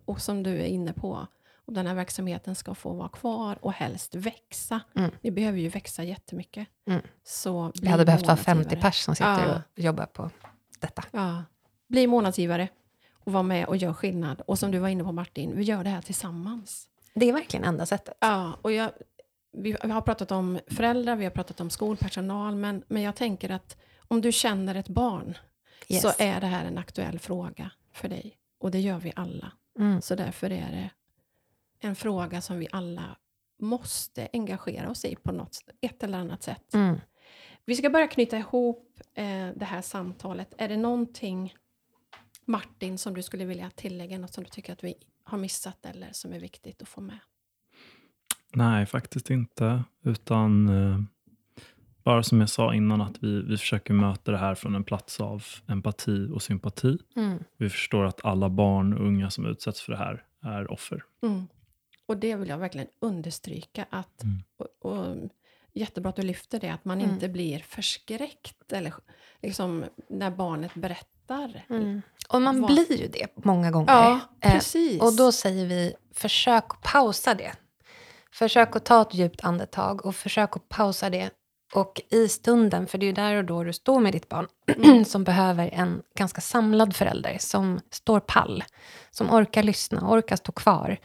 Och som du är inne på, om den här verksamheten ska få vara kvar och helst växa. Mm. Vi behöver ju växa jättemycket. Mm. Så Vi bli hade behövt vara 50 månadsgivare. pers som sitter Ja. och jobbar på detta. Ja. Bli månadsgivare och var med och gör skillnad. Och som du var inne på Martin, vi gör det här tillsammans. Det är verkligen enda sättet. Ja, och jag, vi, vi har pratat om föräldrar, vi har pratat om skolpersonal, men, men jag tänker att om du känner ett barn Yes. så är det här en aktuell fråga för dig. Och det gör vi alla. Mm. Så därför är det en fråga som vi alla måste engagera oss i på något ett eller annat sätt. Mm. Vi ska börja knyta ihop eh, det här samtalet. Är det någonting, Martin, som du skulle vilja tillägga? Något som du tycker att vi har missat eller som är viktigt att få med? Nej, faktiskt inte. Utan eh, bara som jag sa innan, att vi, vi försöker möta det här från en plats av empati och sympati. Mm. Vi förstår att alla barn och unga som utsätts för det här är offer. Mm. Och det vill jag verkligen understryka. Att, Mm. och, och, jättebra att du lyfter det, att man Mm. inte blir förskräckt eller liksom, när barnet berättar. Mm. Och man Vad- blir ju det många gånger. Ja, Eh, precis. Och då säger vi, försök att pausa det. Försök att ta ett djupt andetag och försök att pausa det. Och i stunden, för det är ju där och då du står med ditt barn, Mm. [CLEARS THROAT] som behöver en ganska samlad förälder, som står pall, som orkar lyssna, orkar stå kvar.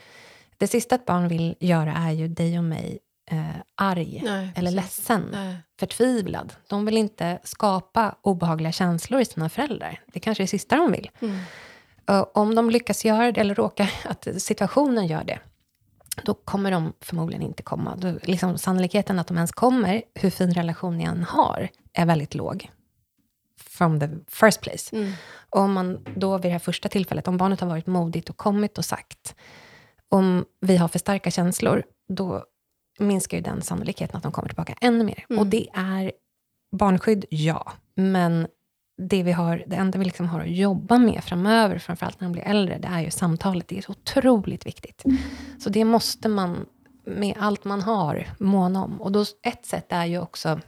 Det sista ett barn vill göra är ju dig och mig eh, arg, Nej, eller precis. ledsen, Nej. förtvivlad. De vill inte skapa obehagliga känslor i sina föräldrar. Det kanske är det sista de vill. Mm. Om de lyckas göra det, eller råkar [LAUGHS] att situationen gör det, då kommer de förmodligen inte komma. Då, liksom, sannolikheten att de ens kommer, hur fin relation ni än har, är väldigt låg. From the first place. Mm. Och om man då vid det här första tillfället, om barnet har varit modigt och kommit och sagt, om vi har för starka känslor, då minskar ju den sannolikheten att de kommer tillbaka ännu mer. Mm. Och det är barnskydd, ja. Men det, vi har, det enda vi liksom har att jobba med framöver, framförallt när de blir äldre, det är ju samtalet. Det är så otroligt viktigt. Så det måste man, med allt man har, måna om. Och då, ett sätt är ju också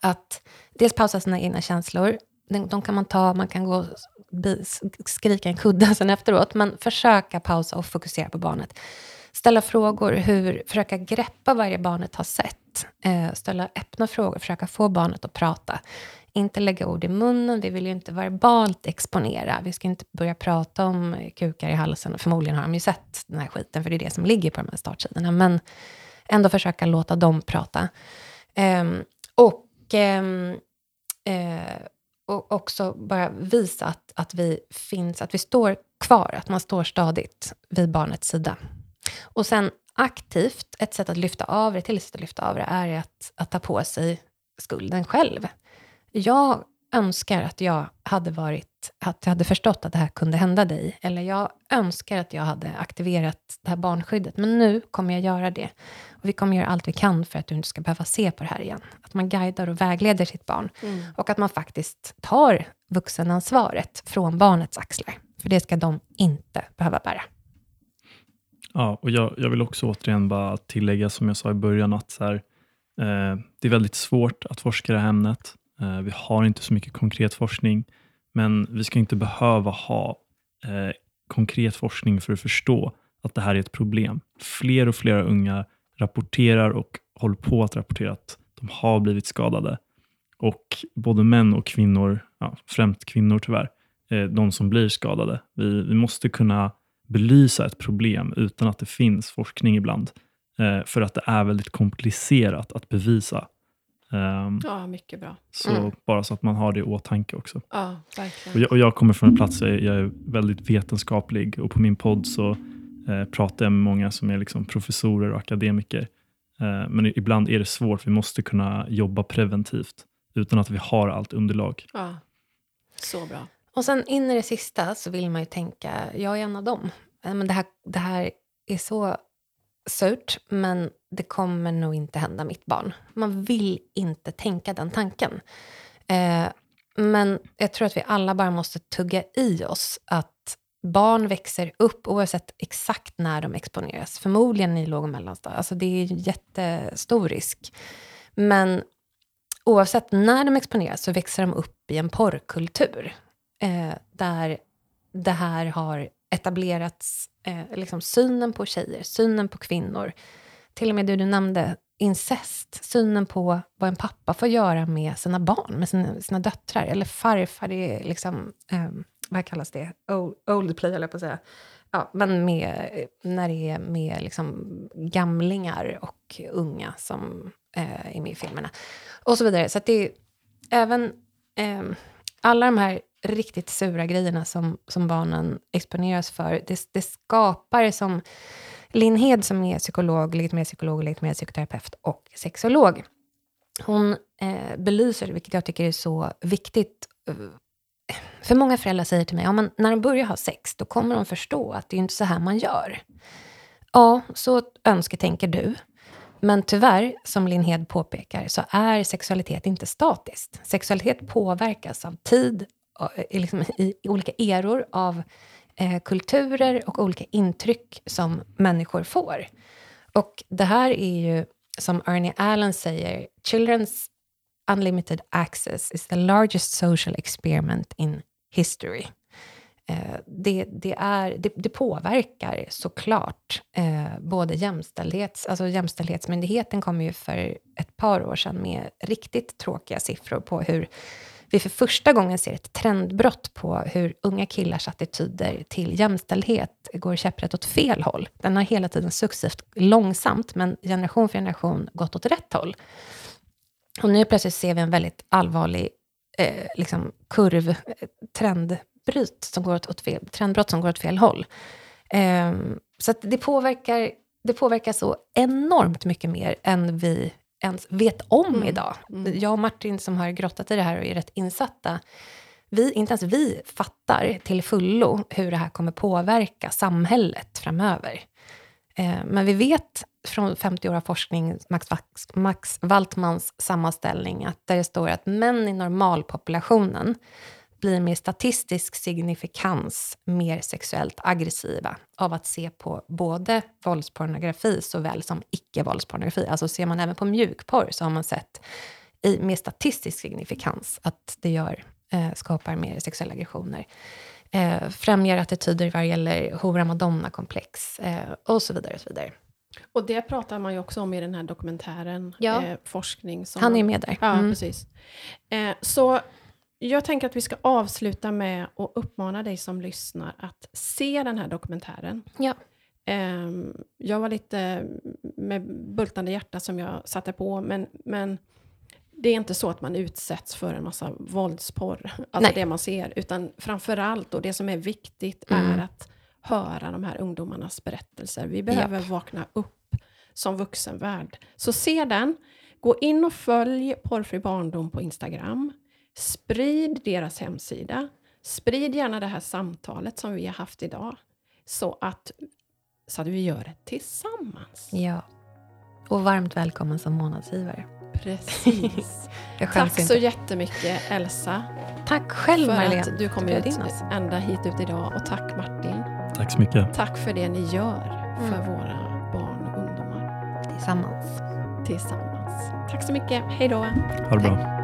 att dels pausa sina egna känslor. De, de kan man ta, man kan gå skrika en kudde [LAUGHS] sen efteråt. Men försöka pausa och fokusera på barnet. Ställa frågor, hur, försöka greppa vad det barnet har sett. Eh, ställa öppna frågor, försöka få barnet att prata. Inte lägga ord i munnen, vi vill ju inte verbalt exponera. Vi ska inte börja prata om kukar i halsen. Förmodligen har de ju sett den här skiten, för det är det som ligger på de här startsidorna. Men ändå försöka låta dem prata. Ehm, ehm, eh, och, eh, och också bara visa att, att vi finns, att vi står kvar, att man står stadigt vid barnets sida. Och sen aktivt, ett sätt att lyfta av det, till sätt att lyfta av det, är att, att ta på sig skulden själv. Jag önskar att jag hade varit, att jag hade förstått att det här kunde hända dig. Eller jag önskar att jag hade aktiverat det här barnskyddet. Men nu kommer jag göra det. Och vi kommer göra allt vi kan för att du inte ska behöva se på det här igen. Att man guidar och vägleder sitt barn. Mm. Och att man faktiskt tar vuxenansvaret från barnets axlar. För det ska de inte behöva bära. Ja, och jag, jag vill också återigen bara tillägga som jag sa i början att så här, eh, det är väldigt svårt att forska i det här ämnet. Eh, vi har inte så mycket konkret forskning, men vi ska inte behöva ha eh, konkret forskning för att förstå att det här är ett problem. Fler och fler unga rapporterar och håller på att rapportera att de har blivit skadade. Och både män och kvinnor, ja, främst kvinnor tyvärr, eh, de som blir skadade. Vi, vi måste kunna belysa ett problem utan att det finns forskning ibland. För att det är väldigt komplicerat att bevisa. Ehm, Ja, mycket bra. så Mm. bara så att man har det i åtanke också. Ja, Och verkligen. jag, och jag kommer från en plats där jag är väldigt vetenskaplig och på min podd så eh, pratar jag med många som är liksom professorer och akademiker. Eh, men ibland är det svårt, vi måste kunna jobba preventivt utan att vi har allt underlag. Ja. Så bra. Och sen in i det sista så vill man ju tänka, jag är en av dem. Eh, Men det, här, det här är så surt, men det kommer nog inte hända mitt barn. Man vill inte tänka den tanken. Eh, men jag tror att vi alla bara måste tugga i oss att barn växer upp oavsett exakt när de exponeras. Förmodligen i låg och mellanstadiet. Alltså det är jättestor risk. Men oavsett när de exponeras så växer de upp i en porrkultur. Eh, där det här har etablerats, eh, liksom synen på tjejer, synen på kvinnor. Till och med det du nämnde, incest, synen på vad en pappa får göra med sina barn, med sina, sina döttrar. Eller farfar, det är liksom, eh, vad kallas det? Old, old play, eller på att säga. Ja, men med, när det är med liksom gamlingar och unga som eh, är med i filmerna. Och så vidare. Så att det är även eh, alla de här riktigt sura grejerna som, som barnen exponeras för, det, det skapar som Linn Hed som är psykolog, legitimerad psykolog, legitimerad psykoterapeut och sexolog. Hon eh, belyser, vilket jag tycker är så viktigt, eh, för många föräldrar säger till mig, ja, men när de börjar ha sex, då kommer de förstå att det är inte så här man gör. Ja, så önsketänker du. Men tyvärr, som Linn Hed påpekar, så är sexualitet inte statiskt. Sexualitet påverkas av tid, eh, liksom i olika eror av eh, kulturer och olika intryck som människor får. Och det här är ju, som Ernie Allen säger, Children's unlimited access is the largest social experiment in history. Eh, det, det, är, det, det påverkar såklart eh, både jämställdhets... Alltså Jämställdhetsmyndigheten kom ju för ett par år sedan med riktigt tråkiga siffror på hur vi för första gången ser ett trendbrott på hur unga killars attityder till jämställdhet går käpprätt åt fel håll. Den har hela tiden successivt, långsamt, men generation för generation gått åt rätt håll. Och nu plötsligt ser vi en väldigt allvarlig eh, liksom kurv, eh, trendbryt som går åt, fel, trendbrott som går åt fel håll. Eh, så det, påverkar, det påverkar så enormt mycket mer än vi ens vet om mm. idag. Mm. Jag och Martin som har grottat i det här och är rätt insatta, vi, inte ens vi fattar till fullo hur det här kommer påverka samhället framöver. Eh, men vi vet från 50 år av forskning, Max, Max Waltmans sammanställning, att där det står att män i normalpopulationen blir med statistisk signifikans mer sexuellt aggressiva av att se på både våldspornografi såväl som icke-våldspornografi. Alltså ser man även på mjukporr så har man sett i, med statistisk signifikans att det gör, eh, skapar mer sexuella aggressioner. Eh, främjar attityder vad gäller hora madonna-komplex eh, och så vidare. Och så vidare. Och det pratar man ju också om i den här dokumentären, ja. eh, forskning. Som Han är med där. Ja, mm. precis. Eh, så jag tänker att vi ska avsluta med att uppmana dig som lyssnar att se den här dokumentären. Ja. Um, jag var lite med bultande hjärta som jag satte på, men, men det är inte så att man utsätts för en massa våldsporr, alltså Nej. det man ser, utan framförallt, och det som är viktigt, mm. är att höra de här ungdomarnas berättelser. Vi behöver Japp. vakna upp som vuxenvärld. Så se den, gå in och följ Porrfri barndom på Instagram. Sprid deras hemsida. Sprid gärna det här samtalet som vi har haft idag. Så att, så att vi gör det tillsammans. Ja. Och varmt välkommen som månadsgivare. Precis. [LAUGHS] Tack så jättemycket Elsa. Tack själv för Marlene. att du kom ut ända hit ut idag. Och tack Martin. Tack så mycket. Tack för det ni gör för mm. våra barn och ungdomar. Tillsammans. Tillsammans. Tack så mycket. Hej då. Ha det bra.